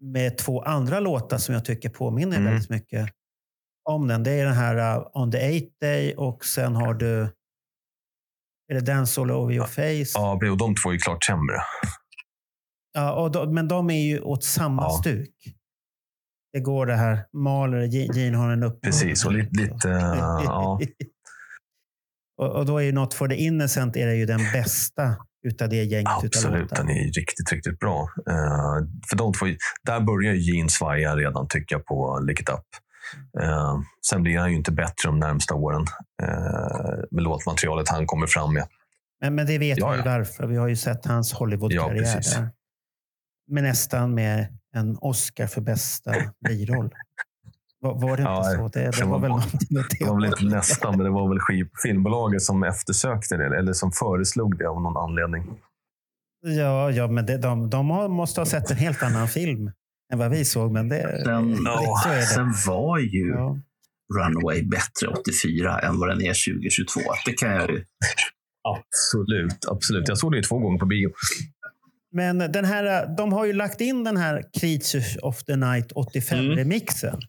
med två andra låtar som jag tycker påminner Mm. väldigt mycket om den. Det är den här uh, On the Eight Day och sen har du är det Dance All Over Your Face. Ja, och de två är ju klart sämre. Ja, och de, men de är ju åt samma Ja. stuk. Det går det här, Mahler, Gene har en upp. Precis, och lite, lite eh, ja. Och, och då är ju Not for the Innocent är det ju den bästa utav det gänget Absolut, den är riktigt, riktigt bra. Eh, för de två, där börjar Gene svaja redan, tycker jag, på Lick It Up. Eh, sen blir han ju inte bättre de närmsta åren eh, med låtmaterialet han kommer fram med. Men, men det vet Ja, vi ju ja. varför. Vi har ju sett hans Ja, Hollywood-karriär där. Men nästan med en Oscar för bästa biroll. Var, var det inte Ja, så? Det, det det var, var- väl Det var väl inte nästan, men det var väl filmbolaget som eftersökte det, eller som föreslog det av någon anledning. Ja, ja men det, de, de har, måste ha sett en helt annan film än vad vi såg. Men det, den, så är det. Sen var ju Ja. Runaway bättre 84 än vad den är 2022. Det kan jag ju. Absolut, absolut. Jag såg det ju två gånger på bio. Men den här, de har ju lagt in den här Creatures of the Night 85-remixen.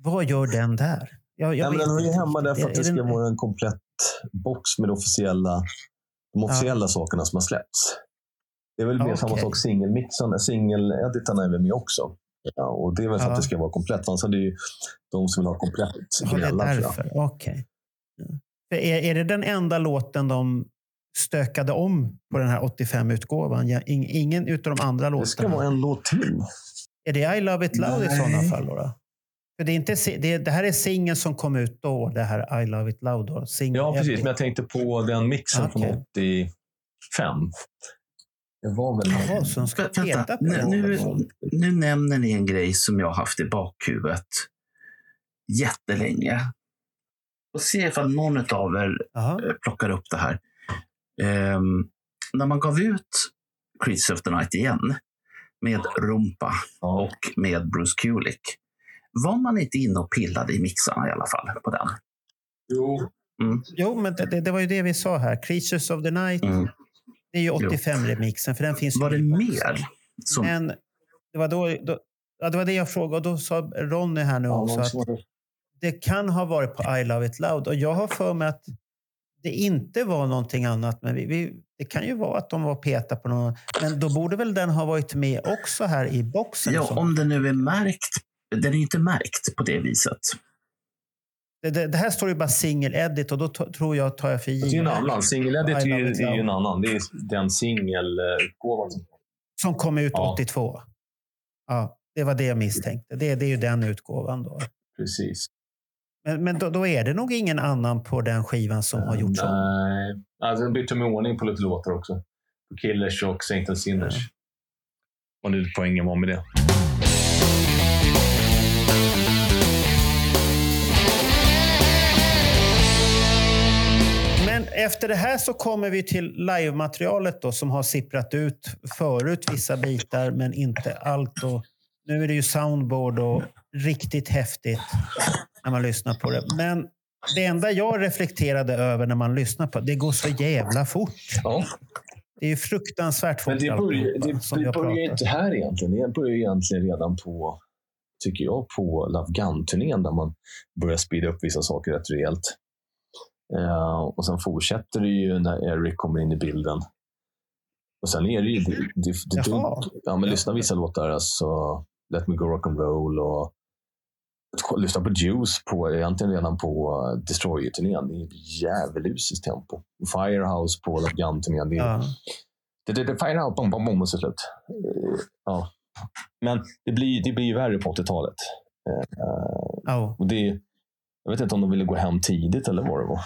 Vad gör den där? Jag, jag Ja, men den inte. hemma därför Är- att det är ska den- vara en komplett box med officiella, de officiella sakerna som har släppts. Det är väl mer Ja, samma sak singelmixarna. Singeleditarna är väl med också. Ja, och det är väl för Ja. att det ska vara komplett. Annars hade ju de som vill ha komplett Ja, det är därför. Okej. Ja. För Är, är det den enda låten de stökade om på den här 85-utgåvan? Ja, ing- ingen utav de andra Det ska låtarna? vara en låt till. Är det I Love It Loud i Nej. sådana fall? Då? För det, är inte, det, det här är singeln som kom ut då, det här I Love It Loud. Då. Ja, precis. Epic. Men jag tänkte på den mixen Ah, Okej. från 85. Det var väl... Jaha, så de ska Vä- Vänta, peta på nu, nu, nu nämner ni en grej som jag har haft i bakhuvudet jättelänge. Och se ifall någon av er Jaha. eh, plockar upp det här. Ehm, när man gav ut Creatures of the Night igen med Rumpa Ja. och med Bruce Kulick. Var man inte inne och pillade i mixarna i alla fall på den? Jo. Jo, men det, det, det var ju det vi sa här. Creatures of the Night, Mm. det är ju 85-remixen, för den finns ju Var det mer? Som, Men det var, då, då, ja, det var det jag frågade och då sa Ronny här nu Ja, också att som- det kan ha varit på I Love It Loud. Och jag har för mig att det inte var någonting annat. Men vi, vi, det kan ju vara att de var peta på någon. Men då borde väl den ha varit med också här i boxen? ja, om den nu är märkt. Den är inte märkt på det viset. det, det, det här står ju bara single edit och då tror jag, tar jag för Det är en givet. annan. Singeledit är, I love ju- det är ju en annan. Det är den singelutgåvan. som- Som kom ut Ja. 82. Ja, det var det jag misstänkte. Det, det är ju den utgåvan då. Precis. Men, men då, då är det nog ingen annan på den skivan som har gjorts om. Nej. Alltså, den bytte med ordning på lite låtar också. Killers och Saint and Sinners. Vad nu poängen var med det. Efter det här så kommer vi till live-materialet då, som har sipprat ut förut vissa bitar, men inte allt. Och nu är det ju soundboard och riktigt häftigt när man lyssnar på det. Men det enda jag reflekterade över när man lyssnar på det, det går så jävla fort. Ja. Det är ju fruktansvärt fort. Men det börjar, det, som det börjar ju inte här egentligen. Det börjar egentligen redan på, tycker jag, på Love Gun-turnén där man börjar speeda upp vissa saker rätt rejält. Eh, och sen fortsätter det ju när Eric kommer in i bilden. Och sen är det ju... Det, det, det, Jaha. ja, men lyssna vissa låtar. Alltså, Let Me Go Rock'n'Roll och lyssna på Juice på, egentligen redan på uh, Destroyer-turnén. Det är djävulusiskt tempo. Firehouse på Love Gun-turnén. Det Ja. det, det, det fire out, bom, bom, bom och så slut. Ja. Men det blir, det blir värre på 80-talet. Eh, Ja. och det, jag vet inte om de ville gå hem tidigt eller vad det var.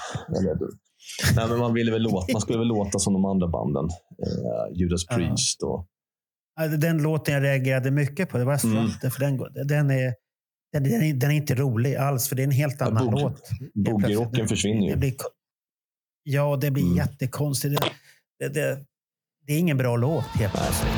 Nej, men man, ville väl låta, man skulle väl låta som de andra banden. Eh, Judas Ja. Priest och... Ja, Den låten jag reagerade mycket på, det var Mm. Fronten, för den, den, är, den, är, den är inte rolig alls, för det är en helt Ja, annan boogie- låt. Boogie-rocken försvinner Det ju. blir, ko- ja, det blir Mm. jättekonstigt. Det, det, det, det är ingen bra låt helt plötsligt.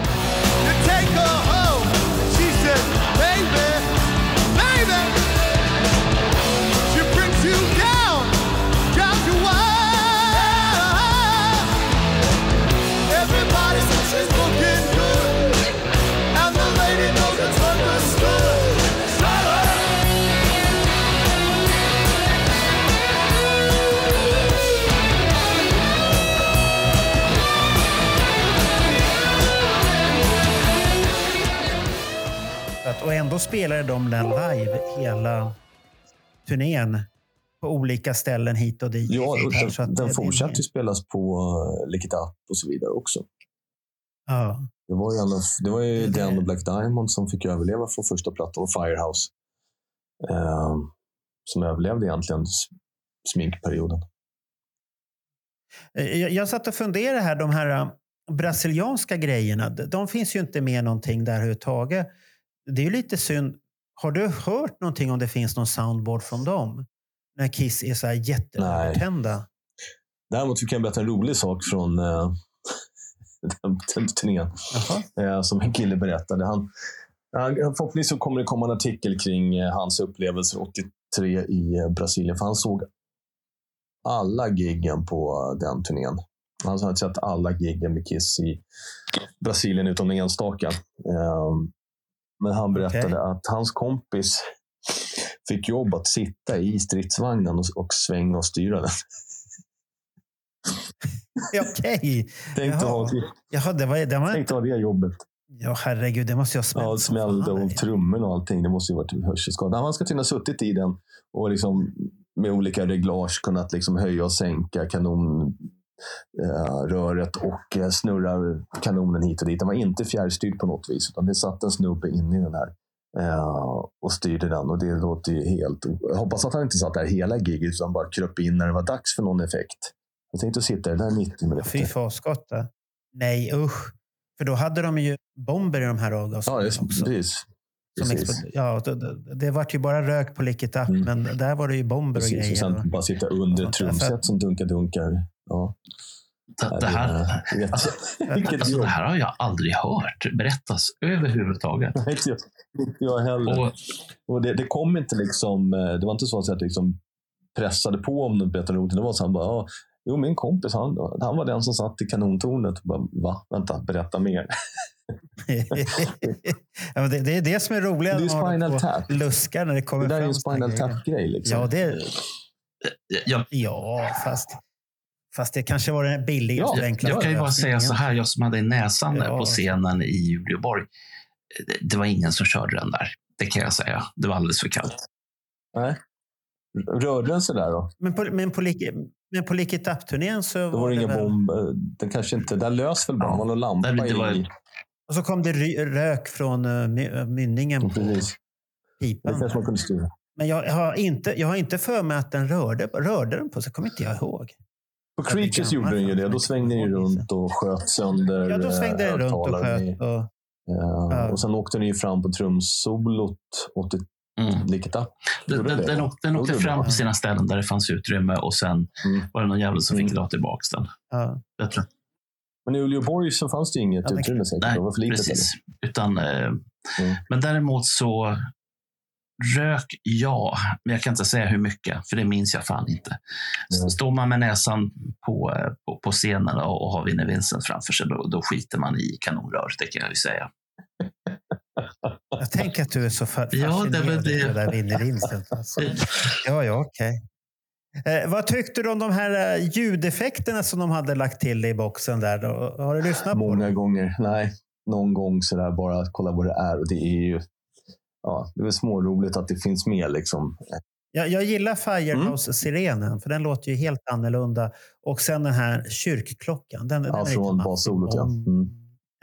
Att, och ändå spelade de den live hela turnén på olika ställen hit och dit. Ja, och här, så den, att den fortsatte ju spelas på uh, Lick Up och så vidare också. Ja. Det var ju, alla, det var ju Det- Dan och Black Diamond som fick överleva från första plattan och Firehouse. Eh, som överlevde egentligen sminkperioden. Eh, Jag, jag satt och funderade här, de här äh, brasilianska grejerna, de de finns ju inte med någonting där överhuvudtaget. Det är ju lite synd. Har du hört någonting om det finns någon soundboard från dem? När Kiss är så här jätteövertända. Däremot fick jag berätta en rolig sak från eh, den, den turnén. Eh, som en kille berättade. Han, han, förhoppningsvis så kommer det komma en artikel kring eh, hans upplevelser 83 i eh, Brasilien. För han såg alla giggen på den turnén. Han hade sett alla giggen med Kiss i Brasilien utom den enstaka. Eh, men han berättade Okej. att hans kompis fick jobb att sitta i stridsvagnen och, och svänga och styra den. Okej. Dig Jaha. ha, Jaha, det var, det var, ha det jobbet. ja, herregud, det måste jag smält Ja, smällde och trummor och allting. Det måste ju varit hörselskada. Han ska tydligen ha suttit i den och liksom med olika reglage kunnat liksom höja och sänka eh, röret och eh, snurra kanonen hit och dit. Den var inte fjärrstyrd på något vis, utan det satt en snubbe inne i den här eh, och styrde den. Och det låter ju helt... Jag hoppas att han inte satt där hela giget, utan bara kröp in när det var dags för någon effekt. Jag tänkte sitta där 90 minuter. Fy fasgotta. Nej, usch. För då hade de ju bomber i de här avgaserna Ja, det, också. precis. Precis. ja, det, det, vart ju bara rök på Lick It Up, Mm. men där var det ju bomber och Precis, och grejer. sen och- bara sitta under ett trumset att- som dunkar-dunkar. Ja, Det, det, här, är alltså, jobb. det här har jag aldrig hört berättas överhuvudtaget. Nej, Inte jag, inte jag heller. Och, Och det, det kom inte liksom, eh, det var inte så att jag liksom pressade på om något bättre någonting. Det var så han bara, ja, jo min kompis, han, han var den som satt i kanontornet. Och Bara, Va? Vänta, berätta mer. ja, men det, det är det som är roligt. Det är ju Spinal Tap. Luskar när det kommer Det där är fram ju en såna Spinal. Tap-grej. Liksom. Ja, det, jag, ja fast, fast det kanske var den billigaste Ja, och enklaste jag kan ju bara säga så här, jag som hade näsan Ja. på scenen i Uleåborg. Det, det var ingen som körde den där. Det kan jag säga. Det var alldeles för kallt. Nej. Rörde den sig där då? Men på, men på, men på Lick It Up-turnén så Då var det det inga väl- bomb. eh, Den kanske inte, den lös väl bara. Ja. Det någon lampa Nej, det var- i. Och så kom det rök från uh, my- uh, mynningen på Precis. Det pipan. kanske man kunde styra. Men jag har, inte, jag har inte för mig att den rörde, rörde den på sig. kommer inte jag ihåg. På Creatures gjorde den ju det. Då svängde den ju runt och sköt sönder Ja, då svängde den eh, runt och sköt. Och, Ja, Ja. Och sen åkte den ju fram på trumsolot åt ett Mm. likita. Den, den, den, åkte, den åkte fram på sina ställen där det fanns utrymme och sen Mm. var det någon jävel som fick Mm. dra tillbaka den. ja. Tror, Men i Uleåborg så fanns det inget Ja, utrymme säkert. nej, det var för litet. precis. Utan, eh, Mm. Men däremot så rök ja, men jag kan inte säga hur mycket, för det minns jag fan inte. Mm. Står man med näsan på, på, på scenen och, och har Vinnie Vincent framför sig, då, då skiter man i kanonrör, det kan jag ju säga. Jag tänker att du är så fa- Ja, fascinerad det det. det där vinner Vincent. Alltså. Ja, ja, okej. Eh, vad tyckte du om de här eh, ljudeffekterna som de hade lagt till i boxen där? Då? Har du lyssnat på Många dem? gånger. Nej, någon gång sådär bara att kolla vad det är. Och det är ju ja, det är väl småroligt att det finns med. Liksom. Jag, jag gillar Mm. Firehouse-sirenen, för den låter ju helt annorlunda. Och sen den här kyrkklockan. Den, den Ja, är lite från maffig. bassolot, ja. Om- Mm.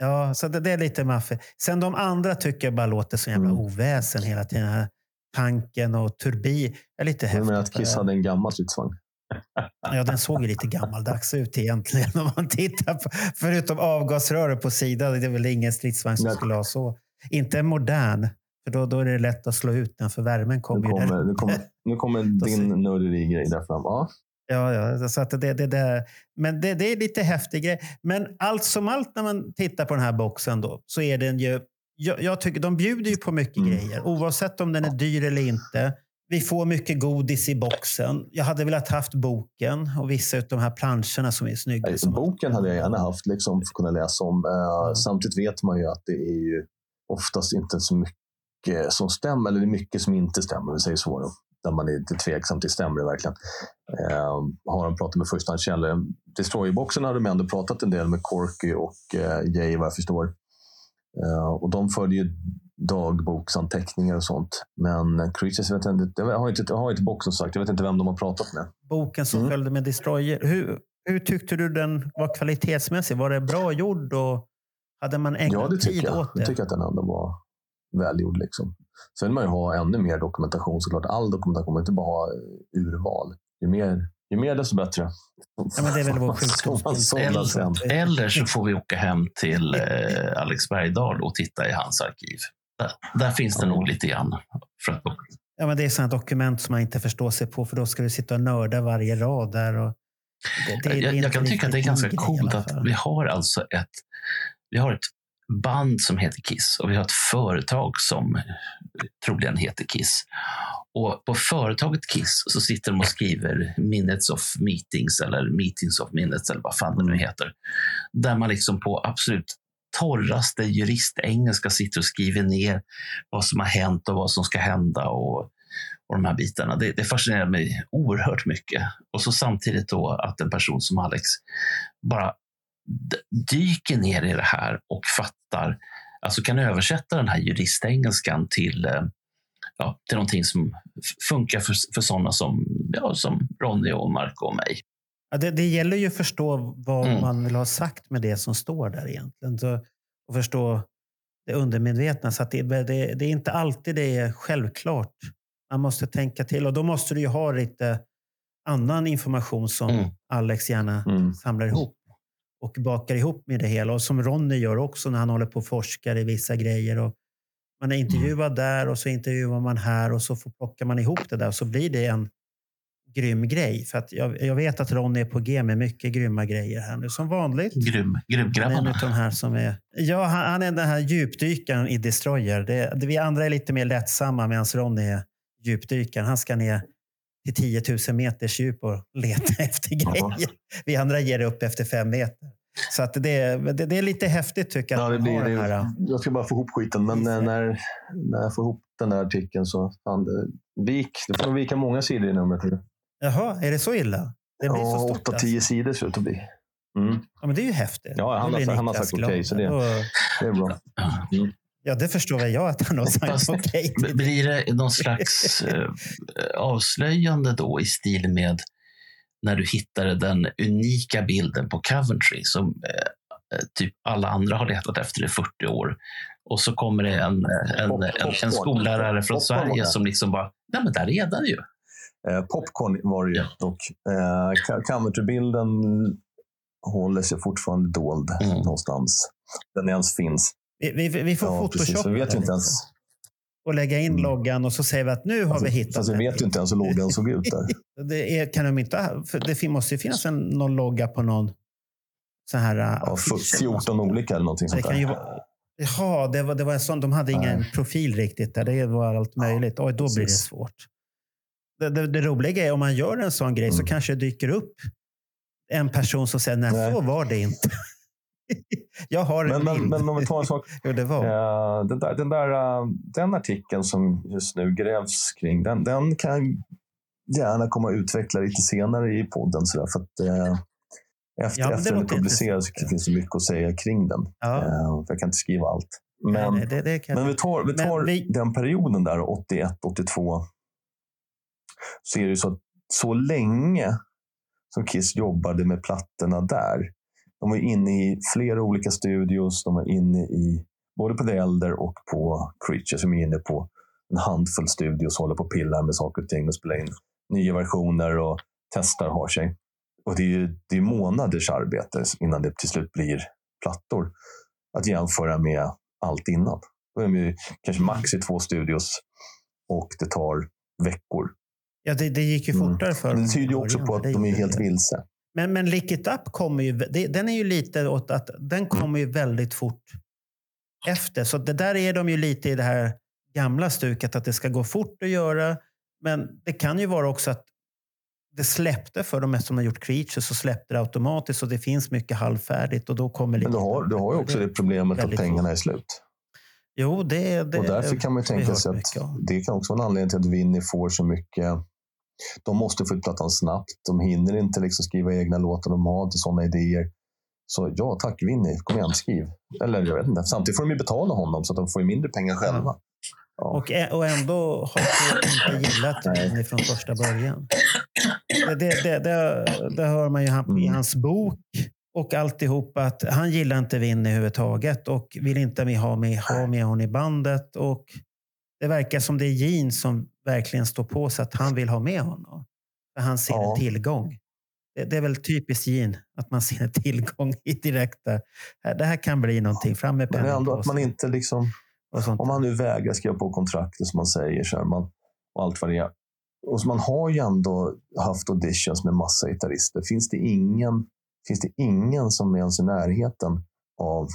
Ja, så det, det är lite maffigt. Sen de andra tycker jag bara låter som jävla Mm. oväsen hela tiden. Den här Tanken och turbi är lite Jag menar häftigt. att Kiss hade en gammal stridsvagn. Ja, den såg ju lite gammaldags ut egentligen om man tittar på. Förutom avgasröret på sidan. Det är väl ingen stridsvagn som Nej. skulle ha så. Inte modern, för då, då är det lätt att slå ut den för värmen Nu kommer där. kommer, nu kommer, nu kommer din nörderigrej där fram. Ja, Ja, ja, så att det, det, det, men det, det är lite häftig grej. Men allt som allt när man tittar på den här boxen då, så är den ju... Jag, jag tycker de bjuder ju på mycket Mm. grejer, oavsett om den är dyr eller inte. Vi får mycket godis i boxen. Jag hade velat haft boken och vissa av de här planscherna som är snygga. Nej, Som, Boken hade jag gärna haft liksom, för att kunna läsa om. Eh, Samtidigt vet man ju att det är ju oftast inte så mycket som stämmer, eller det är mycket som inte stämmer, vi säger så. Då. Där man är lite tveksam till, stämmer det verkligen? Eh, har de pratat med förstahandskällor? Destroyer-boxen hade de ändå pratat en del med Corky och eh, Jay vad jag förstår. Eh, och de förde ju dagboksanteckningar och sånt. Men Creatures, vet jag, inte, jag har inte, jag har inte boxen sagt, jag vet inte vem de har pratat med. boken som Mm. följde med Destroyer. Hur, hur tyckte du den var kvalitetsmässig? Var det bra gjord och hade man Ja, ägnat det tid jag. åt det? Jag tycker att den ändå var välgjord. Liksom. Sen vill man ju ha ännu mer dokumentation såklart. All dokumentation, man inte bara ha eh, urval. Ju mer, ju mer desto bättre. Ja, men det är väl vår sjukdomsbild. sållar sen. Eller så får vi åka hem till eh, Alex Bergdahl och titta i hans arkiv. Där, där finns det Ja. nog lite grann. För att, Ja, men det är sådana dokument som man inte förstår sig på för då ska du sitta och nörda varje rad där. Och det, det, det är jag, jag kan tycka att det är ganska coolt att vi har alltså ett, vi har ett band som heter Kiss och vi har ett företag som troligen heter Kiss. Och på företaget Kiss så sitter de och skriver minutes of meetings eller meetings of minutes eller vad fan det nu heter. Där man liksom på absolut torraste juristengelska sitter och skriver ner vad som har hänt och vad som ska hända och, och de här bitarna. Det, det fascinerar mig oerhört mycket. Och så samtidigt då att en person som Alex bara dyker ner i det här och fattar, alltså kan översätta den här juristengelskan till, eh, ja, till någonting som funkar för, för sådana som, ja, som Ronny och Marco och mig. Ja, det, det gäller ju att förstå vad Mm. man vill ha sagt med det som står där egentligen. Så, och förstå det undermedvetna. Så att det, det, det är inte alltid det är självklart. Man måste tänka till och då måste du ju ha lite annan information som Mm. Alex gärna Mm. samlar ihop och bakar ihop med det hela. Och som Ronny gör också när han håller på och forskar i vissa grejer. Och man är intervjuad där och så intervjuar man här och så får, plockar man ihop det där och så blir det en grym grej. För att jag, jag vet att Ronny är på G med mycket grymma grejer här nu. Som vanligt. Grym, Han är en grymgrabbarna. av de här som är... Ja, han, han är den här djupdykaren i Destroyer. Det, det, vi andra är lite mer lättsamma medan Ronny är djupdykaren. Han ska ner till 10 000 meters djup och leta efter grejer. Vi andra ger upp efter fem meter. Så att det, det, det är lite häftigt tycker jag. Ja, att det blir, den här, det, jag ska bara få ihop skiten, men eh, när, när jag får ihop den där artikeln så fan, det, vik, det får vika många sidor i numret. Jaha, är det så illa? Det blir så Ja, stort. 8-10 alltså. sidor ser det ut att bli. Mm, Ja, men det är ju häftigt. Ja, han har- han har sagt okej, glad. så det- Då- det är bra. Ja, det förstår väl jag att han har sagt okej till. Blir det någon slags eh, avslöjande då i stil med när du hittade den unika bilden på Coventry som eh, eh, typ alla andra har letat efter i 40 år. Och så kommer det en, en, Pop- en, en skollärare från Sverige som liksom bara, nej men där är den ju. Eh, popcorn var det ju Ja. Eh, Coventry-bilden håller sig fortfarande dold Mm. någonstans. Den ens finns. Vi, vi, vi får Ja, precis. photoshoppa Vi vet inte ens, och lägga in Mm. loggan och så säger vi att nu har fast, vi hittat fast vi vet ju inte ens hur loggan såg ut där. Det är, kan de inte det måste ju finnas en, någon logga på någon så här äh, Ja, affisch eller 14 något. olika eller någonting sånt där. jaha, det var, det var en sån. De hade ingen Nej. profil riktigt. Där. Det var allt möjligt. Oj, då blir det precis. svårt. Det, det, det roliga är om man gör en sån grej så Mm. kanske det dyker upp en person som säger nej, Nej. så var det inte. Jag har en Men, men, bild men om vi tar en sak. hur det var. Eh, den, där, den, där, eh, den artikeln som just nu grävs kring, den, den kan gärna komma att utveckla lite senare i podden. Så där, för att, eh, efter Ja, efter den publiceras finns det mycket att säga kring den. Ja, jag kan inte skriva allt. Men, nej, nej, det, det men vi tar, vi tar vi- den perioden där, 81-82. Så är det så att så länge som Kiss jobbade med plattorna där. De var inne i flera olika studios. De var inne i både på The Elder och på Creature som är inne på en handfull studios håller på och pillar med saker och ting och spelar in nya versioner och testar och har sig. Och det är ju det är månaders arbete innan det till slut blir plattor. Att jämföra med allt innan. Då är de kanske max i två studios och det tar veckor. ja, det, det gick ju Mm. fortare för Men det tyder ju också på för att de är helt vilse. Men, men Lick It Up kommer ju, det, den är ju lite åt att den kommer ju väldigt fort efter. Så det där är de ju lite i det här gamla stuket att det ska gå fort att göra. Men det kan ju vara också att det släppte för dem eftersom de har gjort Creatures så släppte det automatiskt och det finns mycket halvfärdigt och då kommer Men du har, du har ju också det problemet att pengarna är slut. Jo, det, det och därför kan man ju tänka sig att det kan också vara en anledning till att Winnie får så mycket. De måste få ut plattan snabbt. De hinner inte liksom skriva egna låtar. De har inte sådana idéer. Så ja, tack Winnie. Kom igen, skriv. Eller jag vet inte. Samtidigt får de ju betala honom så att de får ju mindre pengar själva. Ja. Och, och ändå har Paul inte gillat. Winnie från första början. Det, det, det, det, det hör man ju han- i Mm. hans bok och alltihop att han gillar inte Winnie överhuvudtaget och vill inte ha, med, ha med hon i bandet. Och det verkar som det är Gene som verkligen står på sig att han vill ha med honom. För han ser Ja. en tillgång. Det, det är väl typiskt Gene att man ser en tillgång i direkta. Det här kan bli någonting. Fram med Men det är ändå att man inte liksom om man nu vägrar skriva på kontraktet som man säger så här, man, och allt vad det är. Och man har ju ändå haft auditions med massa gitarrister. Finns det ingen, finns det ingen som är ens i närheten av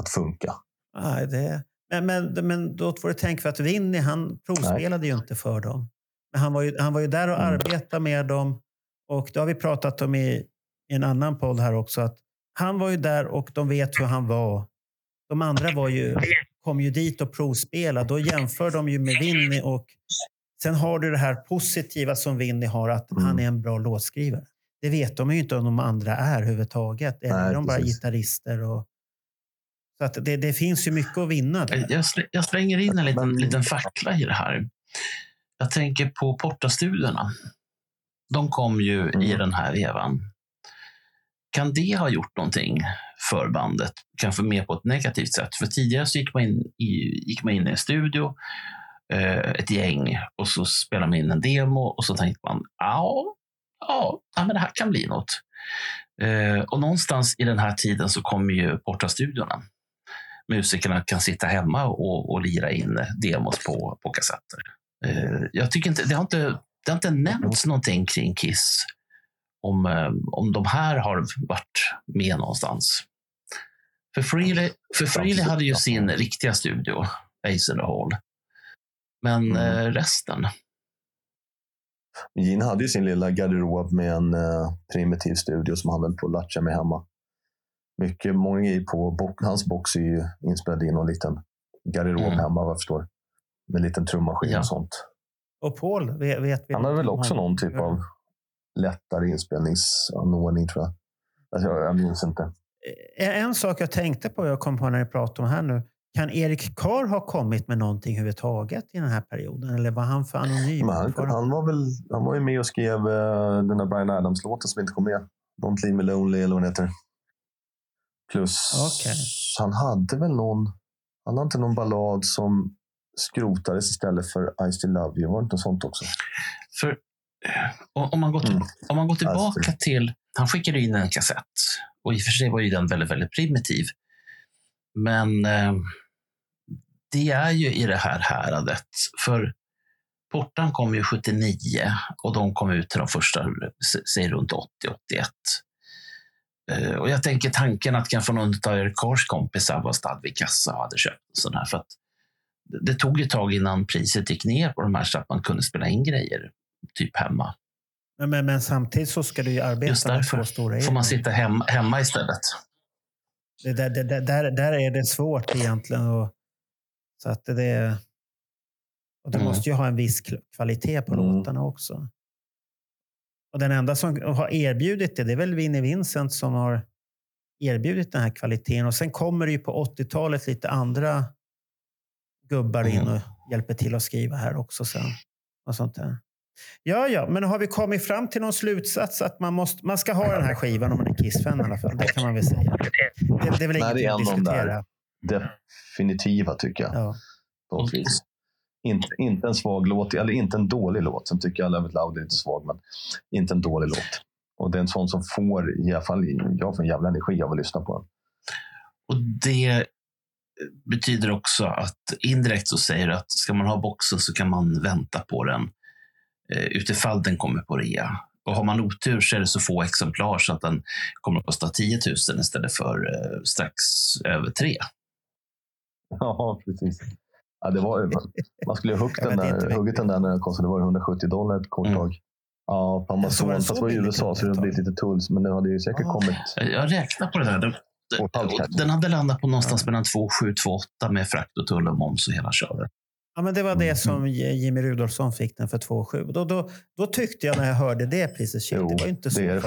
att funka? Nej, det, men, men, men då får du tänka för att Winnie, han provspelade ju inte för dem. Men han var ju, han var ju där och Mm. arbetade med dem. Och det har vi pratat om i, i en annan podd här också. att Han var ju där och de vet hur han var. De andra var ju, kom ju dit och provspelade. Då jämför de ju med Winnie. Och sen har du det här positiva som Winnie har, att Mm. han är en bra låtskrivare. Det vet de ju inte om de andra är överhuvudtaget. Eller Nej, är de bara precis. gitarrister? Och, så att det, det finns ju mycket att vinna där. Jag, jag slänger in en liten, Men- liten fackla i det här. Jag tänker på Porta-studierna. De kom ju i Mm. den här vevan. Kan det ha gjort någonting för bandet? Kanske mer på ett negativt sätt. För tidigare så gick man in i, gick man in i en studio, eh, ett gäng, och så spelade man in en demo och så tänkte man, ja, ja, ja men det här kan bli något. Eh, och någonstans i den här tiden så kommer ju Porta-studierna musikerna kan sitta hemma och, och lira in demos på, på kassetter. Eh, jag tycker inte, det har inte, det har inte nämnts någonting kring Kiss om, eh, om de här har varit med någonstans. För Freely, för Freely hade ju sin riktiga studio, Ace in the Hall. Men Mm. eh, resten? Gene hade ju sin lilla garderob med en primitiv studio som han höll på att latcha med hemma. Mycket, många på bo- hans box är ju inspelad i någon liten garderob Mm. hemma vad jag förstår. Med en liten trummaskin Ja. och sånt. Och Paul, vet, vet vi Han hade väl också han- någon typ av lättare inspelningsanordning tror jag. Alltså, jag, jag minns inte. En, en sak jag tänkte på, jag kom på när ni pratade om här nu. Kan Erik Carr ha kommit med någonting överhuvudtaget i den här perioden? Eller var han för anonym? Han, Var han, var väl, han var ju med och skrev uh, den där Brian Adams-låten som inte kom med. Don't leave me lonely eller vad den heter. Plus, Okej. han hade väl någon, han hade inte någon ballad som skrotades istället för I still love you. Var det inte sånt också? För om om man går, till, Mm. om man går tillbaka till... Han skickade in en kassett. Och i och för sig var ju den väldigt, väldigt primitiv. Men eh, det är ju i det här häradet. För Portan kom ju 79 och de kom ut till de första, säg runt 80-81. Eh, Och jag tänker tanken att kanske någon av er Kars kompisar var stad vid kassa och hade köpt en sån här. För att det- tog ett tag innan priset gick ner på de här så att man kunde spela in grejer typ hemma. Men, men, men samtidigt så ska du ju Just arbeta med därför två stora får man sitta hemma, hemma istället. Det, där, det, där- där, är det svårt egentligen. Och, så att det och du Mm. måste ju ha en viss kvalitet på Mm. låtarna också. Och den enda som har erbjudit det, det är väl Vinnie Vincent som har erbjudit den här kvaliteten. Och sen kommer det ju på 80-talet lite andra gubbar in Mm. och hjälper till att skriva här också sen. Och sånt där. Ja, ja, men har vi kommit fram till någon slutsats att man, måste, man ska ha den här skivan om man är Kiss-fan i alla fall? Det kan man väl säga. Det, det är väl ingenting att en av de diskutera. Definitiva tycker jag. Ja. på något vis. Inte, inte en svag låt, eller inte en dålig låt. Sen tycker jag Love It Loud är lite svag, men inte en dålig låt. Och det är en sån som får, i alla fall jag får en jävla energi av att lyssna på den. Och det betyder också att indirekt så säger du att ska man ha boxen så kan man vänta på den eh, utifall den kommer på rea. Och har man otur så är det så få exemplar så att den kommer att kosta 10 000 istället för eh, strax över 3. Ja, precis. Ja, det var, man skulle ju ha huggit den, där, huggit den där när den kostade var det 170 dollar ett kort Mm. tag. Ja, på Amazon. den Fast så det var i USA så det har blivit lite tulls. Men det hade ju säkert Ah. kommit. Jag räknar på det där. Den, den hade landat på någonstans mellan 2 7 2 8 med frakt och tull och moms och hela köret. Ja, men det var det Mm. som Jimmy Rudolfsson fick den för 2,7. Då, då, då tyckte jag när jag hörde det priset, shit, Jo, det var ju inte så det är det.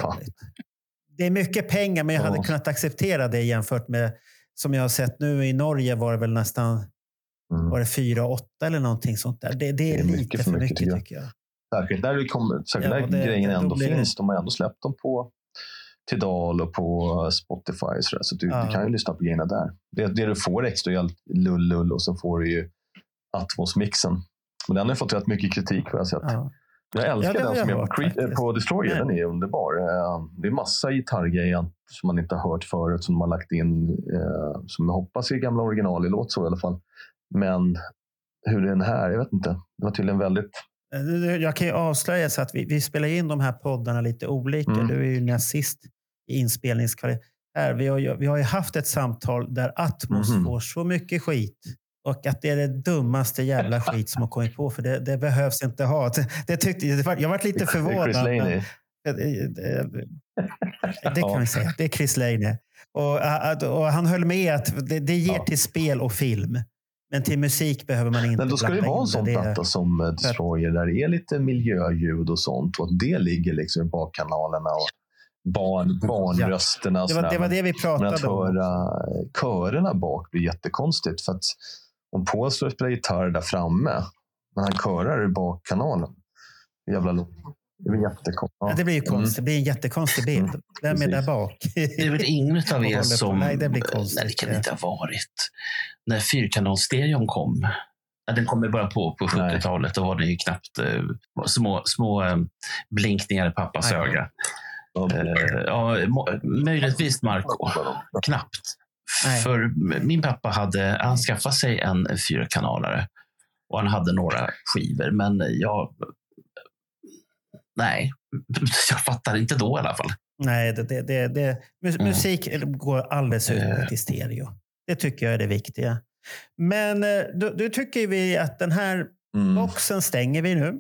Det är mycket pengar, men jag hade Ja. kunnat acceptera det jämfört med som jag har sett nu i Norge var det väl nästan Mm. var det 4,8 eller någonting sånt där. Det, det är, Det är lite mycket för för mycket, mycket, tycker jag. Särskilt när, det kommer, särskilt Ja, när det- grejen ändå finns. De har ändå släppt dem på Tidal och på Spotify. Så, så du, Ja. du kan ju lyssna på grejerna där. Det, det du får extra är allt lull-lull och så får du ju Atmos-mixen. Men den har fått rätt mycket kritik vad jag sett. Ja. Jag älskar Ja, den som jag är hört på, Destroyer. Den är underbar. Eh, Det är massa gitarrgrejer som man inte har hört förut som de har lagt in. eh, Som jag hoppas är gamla original i låt så i alla fall. Men hur är den här? Jag vet inte. Det var tydligen väldigt... Jag kan ju avslöja så att vi, vi spelar in de här poddarna lite olika. Mm. Du är ju nazist i inspelningskvalitet. Här, vi, har ju, vi har ju haft ett samtal där Atmos Mhm. får så mycket skit. Och att det är det dummaste jävla skit som har kommit på. För det, det behövs inte ha. Det, det tyckte, det var, jag varit lite förvånad. Det, det, kan vi säga. Det är Chris Laney. Och, och han höll med att det, ger till spel och film. Men till musik behöver man inte Men då ska det vara en sån Det platta som eh, Destroyer där det är lite miljöljud och sånt. Och att det ligger liksom i bakkanalerna. Och barn, barnrösterna. och Det var, det var det vi Men att pratade om. höra körerna bak blir jättekonstigt. För att om Paul och spelar gitarr där framme, men han körar i bakkanalen. Jävla lo- Det blir jättekonstigt. Ja, det blir ju Mm. konstigt. Det blir en jättekonstig bild. Mm, Vem är där bak? Det är väl ingen av er som... Nej, det blir konstigt. Nej, det kan det inte ha varit. När fyrkanalstereon kom. Ja, den kom ju bara på på Nej. 70-talet. Då var det ju knappt eh, små, små eh, blinkningar i pappas Nej. öga. Ja, Eh, ja, möjligtvis Marco. Knappt. Nej. För min pappa hade, han skaffade sig en fyrkanalare och han hade några skivor, men jag... Nej, jag fattar inte då i alla fall. Nej, det, det, det, det, Mm. musik går alldeles utmärkt i stereo. Det tycker jag är det viktiga. Men eh, då, då tycker vi att den här Mm. boxen stänger vi nu.